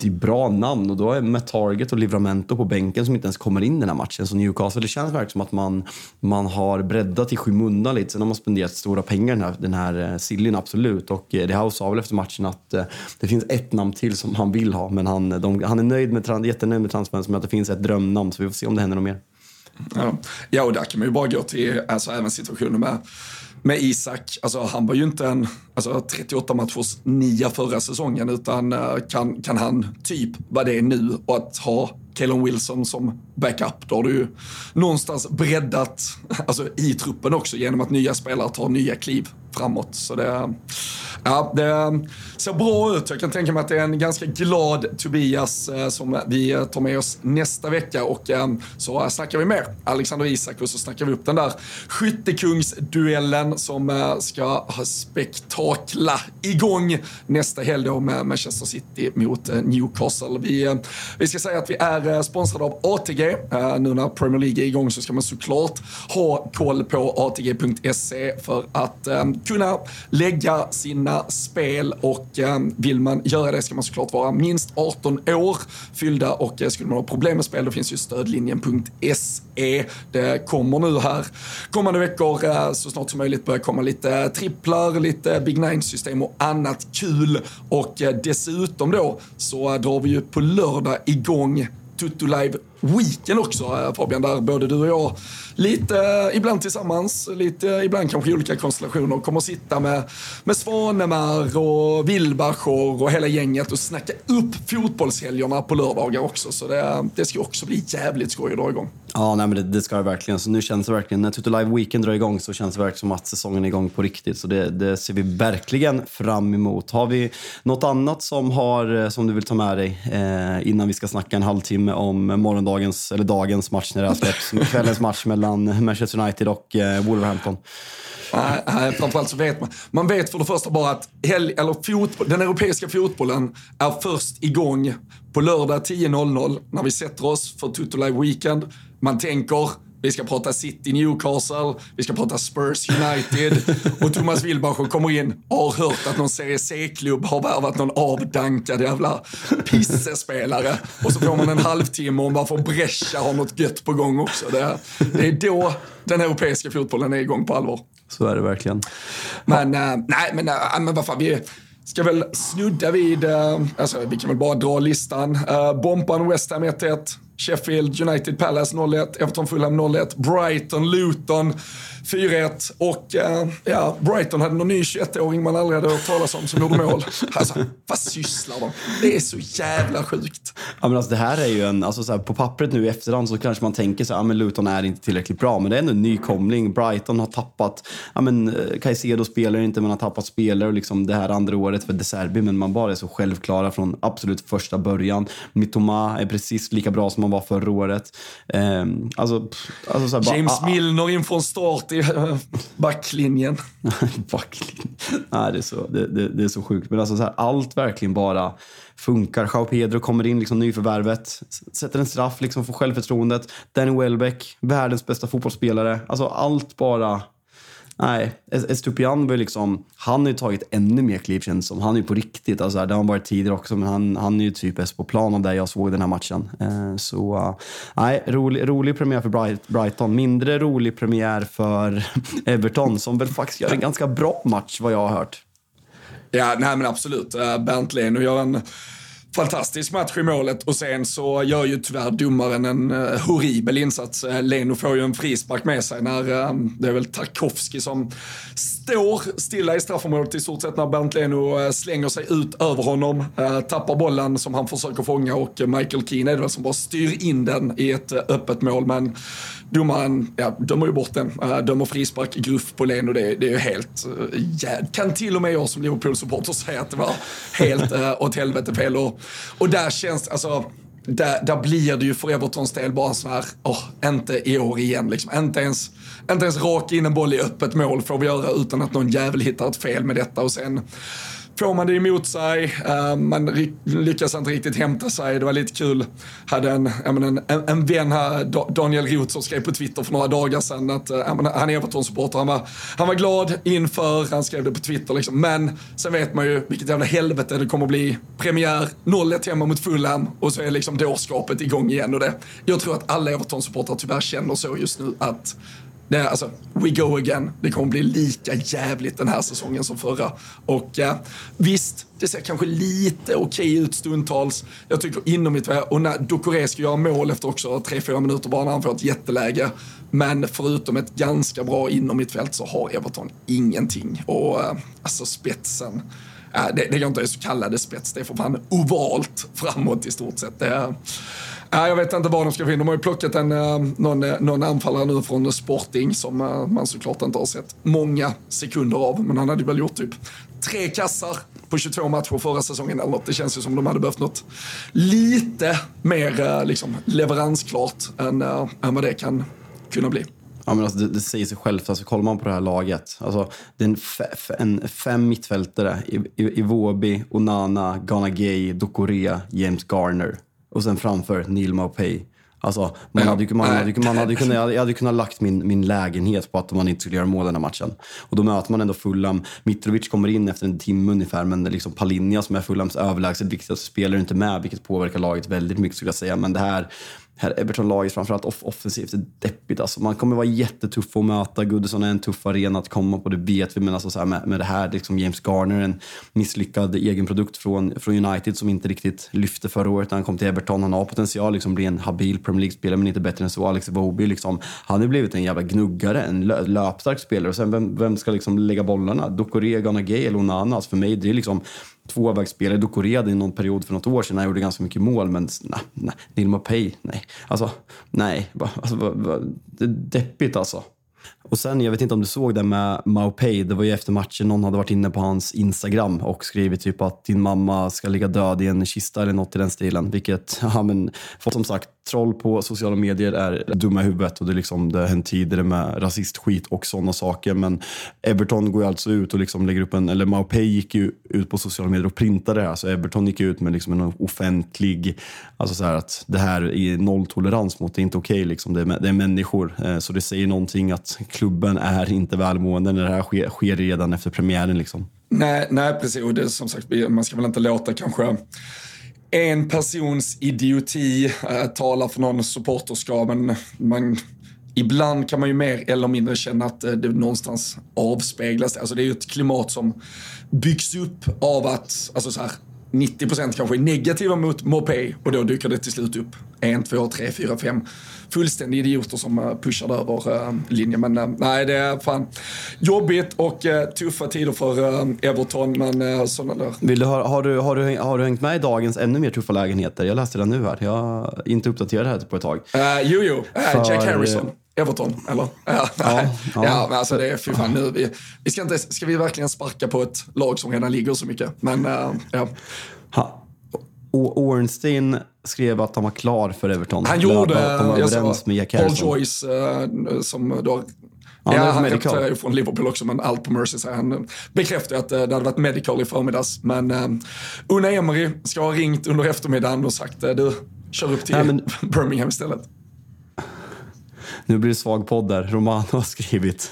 det är bra namn och då är med Target och Livramento på bänken som inte ens kommer in i den här matchen. Så Newcastle, det känns verkligen som att man, man har breddat i skymundan lite. Sen har man spenderat stora pengar den här, den här eh, Sillin, absolut. Och eh, det House sa väl efter matchen att eh, det finns ett namn till som han vill ha. Men han, de, han är nöjd med, jättenöjd med transfern, som att det finns ett drömnamn. Så vi får se om det händer något mer. Ja, ja och där kan man ju bara gå till alltså, även situationen med med Isak, alltså han var ju inte en alltså, 38 matchers nia förra säsongen utan eh, kan, kan han typ vad det är nu och att ha Kellen Wilson som backup, då har du ju någonstans breddat alltså, i truppen också genom att nya spelare tar nya kliv framåt. Så det, ja, det ser bra ut. Jag kan tänka mig att det är en ganska glad Tobias eh, som vi tar med oss nästa vecka och eh, så snackar vi mer Alexander Isak och så snackar vi upp den där skyttekungsduellen som ska ha spektakel spektakla igång nästa helg då med Manchester City mot eh, Newcastle. Vi, eh, vi ska säga att vi är eh, sponsrade av ATG. Nu när Premier League är igång så ska man såklart ha koll på ATG.se för att kunna lägga sina spel och vill man göra det ska man såklart vara minst 18 år fyllda och skulle man ha problem med spel då finns ju stödlinjen.se. Det kommer nu här kommande veckor så snart som möjligt börja komma lite tripplar, lite Big Nine-system och annat kul. Och eh, dessutom då så eh, drar vi ju på lördag igång Tutto Live Weekend också eh, Fabian, där både du och jag lite eh, ibland tillsammans, lite eh, ibland kanske i olika konstellationer kommer att sitta med, med Svanemar och Wilbacher och hela gänget och snacka upp fotbollshelgerna på lördagar också. Så det, det ska också bli jävligt skoj att dra igång. Ja, nej, men det, det ska det verkligen. Så nu känns det verkligen, när Tutu Live Weekend drar igång så känns det verkligen som att säsongen är igång på riktigt. Så det, det ser vi verkligen fram emot. Har vi något annat som, har, som du vill ta med dig eh, innan vi ska snacka en halvtimme om morgondagen? Morgondagens, eller dagens match när det har släppts, kvällens match mellan Manchester United och eh, Wolverhampton? Nej, nej, framförallt så vet man. Man vet för det första bara att hel, eller fotboll, den europeiska fotbollen är först igång på lördag 10.00 när vi sätter oss för Tutto Live Weekend. Man tänker vi ska prata City Newcastle, vi ska prata Spurs United och Thomas Wilbacher kommer in och har hört att någon Serie C-klubb har värvat någon avdankad jävla pissespelare. Och så får man en halvtimme om varför Brescia har något gött på gång också. Det, det är då den europeiska fotbollen är igång på allvar. Så är det verkligen. Men, äh, nej, men, äh, men vad fan, vi ska väl snudda vid, äh, alltså vi kan väl bara dra listan. Äh, Bompan West Ham 1-1. Sheffield United Palace 0-1, Everton Fulham 0-1, Brighton Luton 4-1 och uh, ja, Brighton hade någon ny 21-åring man aldrig hade hört talas om som gjorde mål. Alltså, vad sysslar de? Det är så jävla sjukt. Ja, men alltså, det här är ju en, alltså, så här, på pappret nu i efterhand så kanske man tänker så här, ja, men Luton är inte tillräckligt bra, men det är ändå en nykomling. Brighton har tappat, ja men eh, Caicedo spelar inte, men har tappat spelare och liksom det här andra året för De Serbi, men man bara är så självklara från absolut första början. Mitoma är precis lika bra som han var förra året. Um, alltså, alltså här, James bara, Milner in från start i backlinjen. backlinjen. Nej, det är så, det, det, det, är så sjukt. Men alltså så här, allt verkligen bara funkar. Jao Pedro kommer in, liksom nyförvärvet, sätter en straff, liksom får självförtroendet. Danny Welbeck, världens bästa fotbollsspelare. Alltså allt bara Nej, Estupian var liksom, han har ju tagit ännu mer kliv känns som. Han är ju på riktigt. Alltså, det har han varit tidigare också, men han, han är ju typ bäst på plan av det jag såg den här matchen. Eh, så uh, nej, rolig, rolig premiär för Bright, Brighton. Mindre rolig premiär för Everton som väl faktiskt gör en ganska bra match vad jag har hört. Ja, nej men absolut. Eh, uh, Bernt Leno gör en fantastisk match i målet och sen så gör ju tyvärr domaren en uh, horribel insats. Uh, Leno får ju en frispark med sig när uh, det är väl Tarkovski som står stilla i straffområdet i stort sett när Bernt Leno slänger sig ut över honom. Tappar bollen som han försöker fånga och Michael Keane är det väl som bara styr in den i ett öppet mål. Men domaren ja, dömer ju bort den. Dömer frispark, gruff på Leno. Det, det är ju helt... Ja, kan till och med jag som Liverpool-supporter säga att det var helt åt helvete fel. Och, och där känns alltså där, där blir det ju för Evertons del bara så här, oh, inte i år igen liksom. Inte ens, inte ens raka in en boll i öppet mål får vi göra utan att någon jävel hittar ett fel med detta och sen får man det emot sig, eh, man lyckas inte riktigt hämta sig. Det var lite kul, hade en, en, en, en vän här, Daniel Roth, som skrev på Twitter för några dagar sedan att eh, han är Everton-supporter. Han var, han var glad inför, han skrev det på Twitter liksom. Men sen vet man ju vilket jävla helvete det kommer att bli. Premiär 0-1 hemma mot Fulham och så är liksom dårskapet igång igen. Och det, jag tror att alla Everton-supportrar tyvärr känner så just nu att det alltså, we go again. Det kommer bli lika jävligt den här säsongen som förra. Och eh, visst, det ser kanske lite okej okay ut stundtals. Jag tycker inom mitt och när Ducoré ska göra mål efter också 3-4 minuter bara när han får ett jätteläge. Men förutom ett ganska bra inom mitt fält så har Everton ingenting. Och eh, alltså spetsen, Eh, det, det går inte att så kallade spets, det är för fan ovalt framåt i stort sett. Det, Nej, jag vet inte vad de ska få in. De har ju plockat en, eh, någon, eh, någon anfallare nu från Sporting som eh, man såklart inte har sett många sekunder av. Men han hade väl gjort typ tre kassar på 22 matcher förra säsongen eller något. Det känns ju som de hade behövt något lite mer liksom, leveransklart än, än vad det kan kunna bli. Ja, men alltså, det, det säger sig självt. Alltså, kollar man på det här laget. Alltså, det är en, en fem mittfältare. Iwobi, Onana, Ghana Gay, Dokorea, James Garner och sen framför Neil Maupay. Alltså, man hade, ju, man, hade, man hade kunnat, jag hade kunnat lagt min, min lägenhet på att man inte skulle göra mål den här matchen. Och då möter man ändå Fulham. Mitrovic kommer in efter en timme ungefär, men det är liksom Palinja som är Fulhams överlägset viktigaste spelare inte med, vilket påverkar laget väldigt mycket skulle jag säga. Men det här, här Everton-laget, framförallt off offensivt, är deppigt. Alltså, man kommer vara jättetuff att möta. Goodison är en tuff arena att komma på, det vet vi. Men alltså, så här, med, med det här, liksom James Garner, en misslyckad egen produkt från, från United som inte riktigt lyfte förra året när han kom till Everton. Han har potential liksom bli en habil Premier League-spelare, men inte bättre än så. Alex Iwobi, liksom, han har blivit en jävla gnuggare, en lö löpstark spelare. Och sen vem, vem ska liksom lägga bollarna? Dokore, Ganagay eller Onana? Alltså för mig, det är liksom tvåvägsspelare. Ducoré i någon period för något år sedan. Han gjorde ganska mycket mål, men nej, nej. Neil Mopay, nej. Alltså, nej. Alltså, det är deppigt alltså. Och sen, jag vet inte om du såg det med Maupay, det var ju efter matchen, någon hade varit inne på hans Instagram och skrivit typ att din mamma ska ligga död i en kista eller något i den stilen. Vilket, ja men, för som sagt, troll på sociala medier är dumma i huvudet och det, är liksom, det har hänt tidigare med rasistskit och sådana saker. Men Everton går ju alltså ut och liksom lägger upp en, eller Maupay gick ju ut på sociala medier och printade det här. Så Everton gick ut med liksom en offentlig, alltså så här att det här är nolltolerans mot, det är inte okej okay, liksom. Det är, det är människor. Eh, så det säger någonting att klubben är inte välmående när det här sker, sker redan efter premiären. Liksom. Nej, nej, precis. Och det är som sagt, man ska väl inte låta kanske en persons idioti eh, äh, talar för någon supporterskap, men man, ibland kan man ju mer eller mindre känna att äh, det någonstans avspeglas. Alltså det är ju ett klimat som byggs upp av att, alltså så här, 90% kanske är negativa mot Mopé och då dyker det till slut upp en, två, tre, fyra, fem fullständiga idioter som eh, pushar över uh, linjen. Men uh, nej, det är fan jobbigt och uh, tuffa tider för Everton. Men uh, sådana där. Vill du, har, har, du, har, du, har du hängt med i dagens ännu mer tuffa lägenheter? Jag läste den nu här. Jag har inte uppdaterat det här på ett tag. jo, jo. För... Jack Harrison. Everton, eller? Ja, ja, ja. ja men alltså det är fy fan nu. Vi, vi ska, inte, ska vi verkligen sparka på ett lag som redan ligger så mycket? Men uh, ja. Ha. Ornstein skrev att han var klar för Everton. Han gjorde, att de var överens med Jack Paul Joyce uh, som då Ja, ja han representerar ju från Liverpool också, men allt på Mercy säger han. Bekräftar att det hade varit medical i förmiddags. Men uh, Una Emery ska ha ringt under eftermiddagen och sagt du, kör upp till Nej, men... Birmingham istället. Nu blir det svag podd där. Romano har skrivit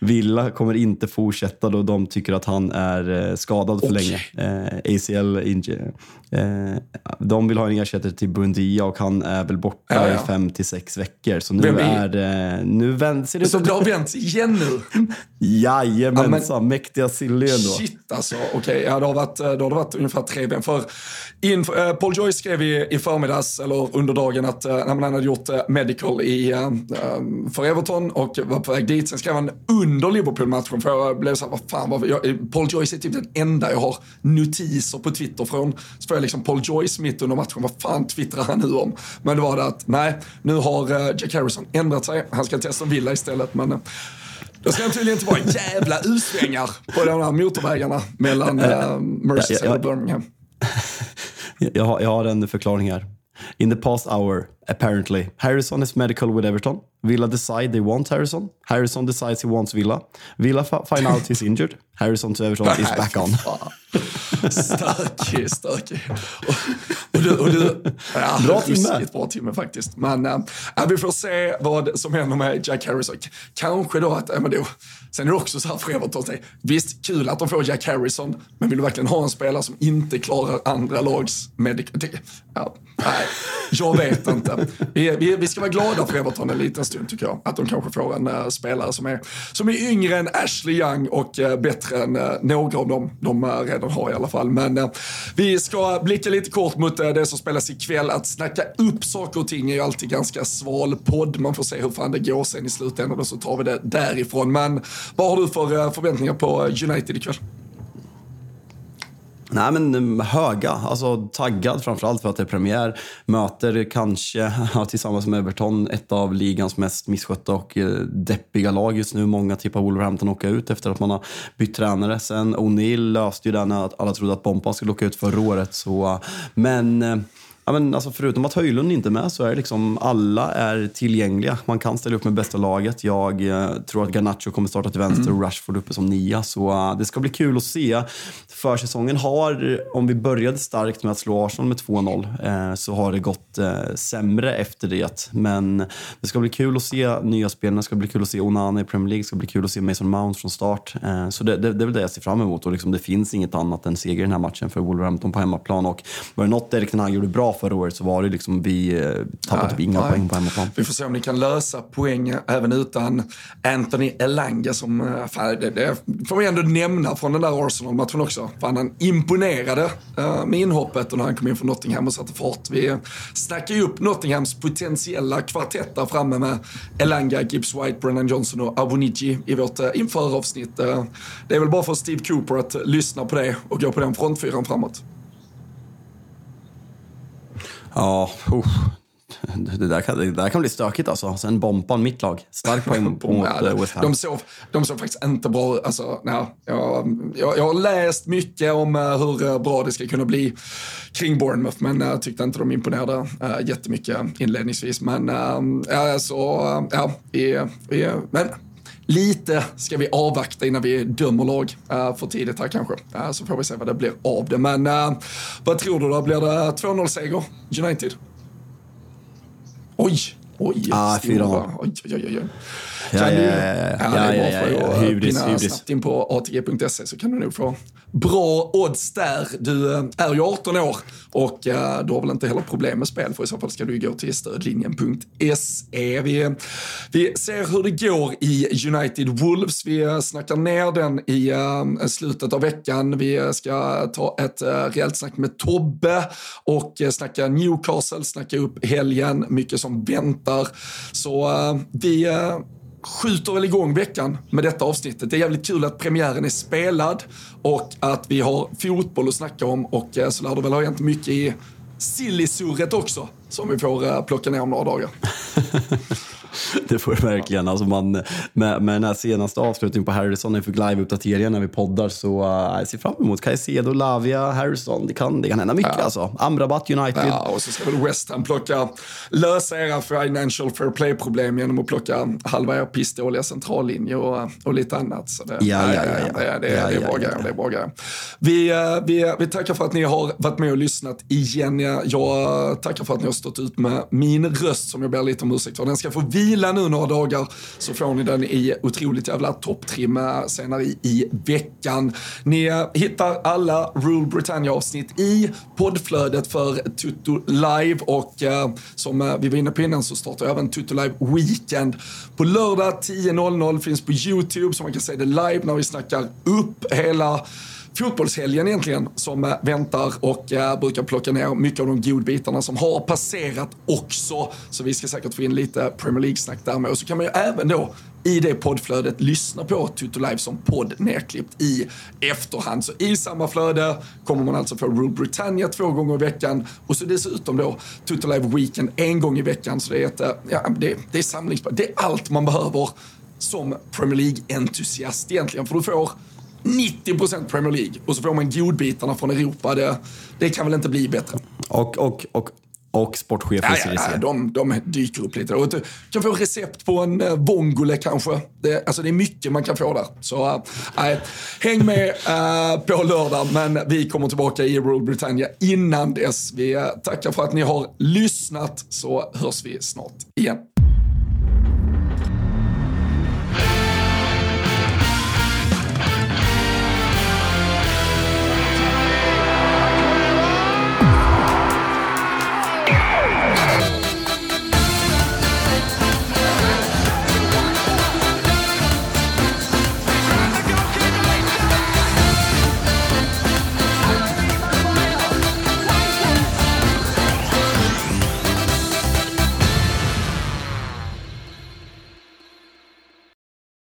Villa kommer inte fortsätta då de tycker att han är eh, skadad för okay. länge. Eh, ACL injury. Eh, de vill ha en ersättare till Buendia och han är väl borta ja, ja. i fem till sex veckor. Så nu är eh, nu vänt, ser det Så det har vänt igen nu? Jajamensan, ja, mäktiga Silly ändå. Shit alltså, okej. Okay. Ja, det, har varit, det har varit ungefär tre ben. För in, uh, Paul Joyce skrev i, i förmiddags, eller under dagen, att uh, han hade gjort uh, medical i för Everton och var på väg dit. Sen skrev han under Liverpool-matchen för jag blev såhär, vad fan, vad, jag, Paul Joyce är typ den enda jag har notiser på Twitter från. Så jag liksom Paul Joyce mitt under matchen, vad fan twittrar han nu om? Men det var det att, nej, nu har uh, Jack Harrison ändrat sig. Han ska testa Villa istället, men uh, då ska han tydligen inte vara jävla U-svängar på de här motorvägarna mellan uh, Merseyside och Birmingham. Jag har, jag har en förklaring här. In the past hour, apparently, Harrison is medical with Everton. Villa decide they want Harrison. Harrison decides he wants Villa. Villa find out he's injured. Harrison to Everton is back on. Stökig, stökig. Och, och du, och du, ja, bra timme. bra timme faktiskt. Men äh, vi får se vad som händer med Jack Harrison. Kanske då att, äh, men då, sen är det också så här för Everton, visst kul att de får Jack Harrison, men vill du verkligen ha en spelare som inte klarar andra lags medic... Ja, nej, jag vet inte. Vi, vi, vi, ska vara glada för Everton en liten stund tycker jag. Att de kanske får en uh, spelare som är, som är yngre än Ashley Young och uh, bättre än några av dem de eh, redan har i alla fall. Men eh, vi ska blicka lite kort mot eh, det som spelas ikväll. Att snacka upp saker och ting är ju alltid ganska sval podd. Man får se hur fan det går sen i slutändan och så tar vi det därifrån. Men vad har du för förväntningar på United ikväll? Nej men mm, höga, alltså taggad framförallt för att det är premiär. Möter kanske tillsammans med Everton ett av ligans mest misskötta och eh, deppiga lag just nu. Många tippar Wolverhampton åka ut efter att man har bytt tränare. Sen O'Neill löste ju det när alla trodde att Bompan skulle åka ut förra året. Så, men eh, Ja, men alltså förutom att Höjlund inte är med så är liksom alla är tillgängliga. Man kan ställa upp med bästa laget. Jag eh, tror att Garnacho kommer starta till vänster och Rashford uppe som nia. Så uh, det ska bli kul att se. Försäsongen har, om vi började starkt med att slå Arsenal med 2-0, eh, så har det gått eh, sämre efter det. Men det ska bli kul att se nya spelarna, det ska bli kul att se Onana i Premier League, det ska bli kul att se Mason Mount från start. Eh, så det, det, det är väl det jag ser fram emot. Och liksom, det finns inget annat än seger i den här matchen för Wolverhampton på hemmaplan. Och var det något Erik Ten Hag gjorde bra förra året så var det liksom vi eh, tappade typ inga nej. poäng på hemmaplan. Vi får se om ni kan lösa poäng även utan Anthony Elanga som, eh, fan, det, det får vi ändå nämna från den där Arsenal-matchen också. Fan, han imponerade uh, med inhoppet och när han kom in från Nottingham och satte fart. Vi snackar ju upp Nottinghams potentiella kvartett där framme med Elanga, Gibbs White, Brennan Johnson och Avoniji i vårt uh, införavsnitt. Uh, det är väl bara för Steve Cooper att lyssna på det och gå på den frontfyran framåt. Ja, uh, det, där kan, det där kan bli stökigt alltså. Sen Bompan, mitt lag. Stark poäng mot ja, West Ham. De såg, de såg faktiskt inte bra alltså, nej, jag, jag, jag har läst mycket om uh, hur bra det ska kunna bli kring Bournemouth, men jag tyckte inte de imponerade uh, jättemycket inledningsvis. Men uh, så, ja, vi, vi, men Lite ska vi avvakta innan vi dömer lag uh, för tidigt här kanske. Uh, så får vi se vad det blir av det. Men uh, vad tror du då? Blir det 2-0-seger United? Oj, oj. Ah, 4-0. Oj, oj, oj, oj. Ja, ja, ja, ja, ja, ja, ja, ja. Hybris, hybris. snabbt in på atg.se så kan du nog få bra odds där. Du eh, är ju 18 år och eh, du har väl inte heller problem med spel för i så fall ska du gå till stödlinjen.se. Vi, vi ser hur det går i United Wolves. Vi eh, snackar ner den i slutet av veckan. Vi ska ta ett rejält snack med Tobbe och snacka Newcastle, snacka upp helgen, mycket som väntar. Så vi skjuter väl igång veckan med detta avsnittet. Det är jävligt kul att premiären är spelad och att vi har fotboll att snacka om och eh, så lär det väl ha hänt mycket i sillisurret också som vi får eh, plocka ner om några dagar. det får det verkligen. Alltså man, med, med den här senaste avslutningen på Harrison, när vi fick live-uppdateringar när vi poddar, så uh, jag ser fram emot Caicedo, Lavia, Harrison. Det kan, det kan hända mycket ja. alltså. Amrabat United. Ja, och så ska väl West Ham plocka, lösa era financial fair play-problem genom att plocka halva er pissdåliga centrallinje och, och lite annat. Så det, ja, ja, ja, ja. Det, är bra grejer. Det är bra grejer. Vi, uh, vi, vi tackar för att ni har varit med och lyssnat igen. Jag tackar för att ni har stått ut med min röst som jag ber lite om ursäkt för. Den ska få vila Vila nu några dagar så får ni den i otroligt jävla topptrim eh, senare i, i veckan. Ni eh, hittar alla Rule Britannia-avsnitt i poddflödet för Tutto Live och eh, som eh, vi var inne på innan så startar även Tutto Live Weekend på lördag 10.00 finns på YouTube så man kan se det live när vi snackar upp hela fotbollshelgen egentligen som eh, väntar och eh, brukar plocka ner mycket av de godbitarna som har passerat också. Så vi ska säkert få in lite Premier League-snack där med. Och så kan man ju även då i det poddflödet lyssna på Tutu Live som podd nedklippt i efterhand. Så i samma flöde kommer man alltså få Rule Britannia två gånger i veckan och så dessutom då Tutu Live Weekend en gång i veckan. Så det är, ett, eh, ja, det, det är samlingsbart. Det är allt man behöver som Premier League-entusiast egentligen. För du får 90% Premier League och så får man godbitarna från Europa. Det, det kan väl inte bli bättre. Och, och, och och sportchef i ja, ja, de, de dyker upp lite. Och du kan få recept på en uh, vongole kanske. Det, alltså det är mycket man kan få där. Så uh, häng med uh, på lördag, men vi kommer tillbaka i Rule Britannia innan dess. Vi uh, tackar för att ni har lyssnat, så hörs vi snart igen.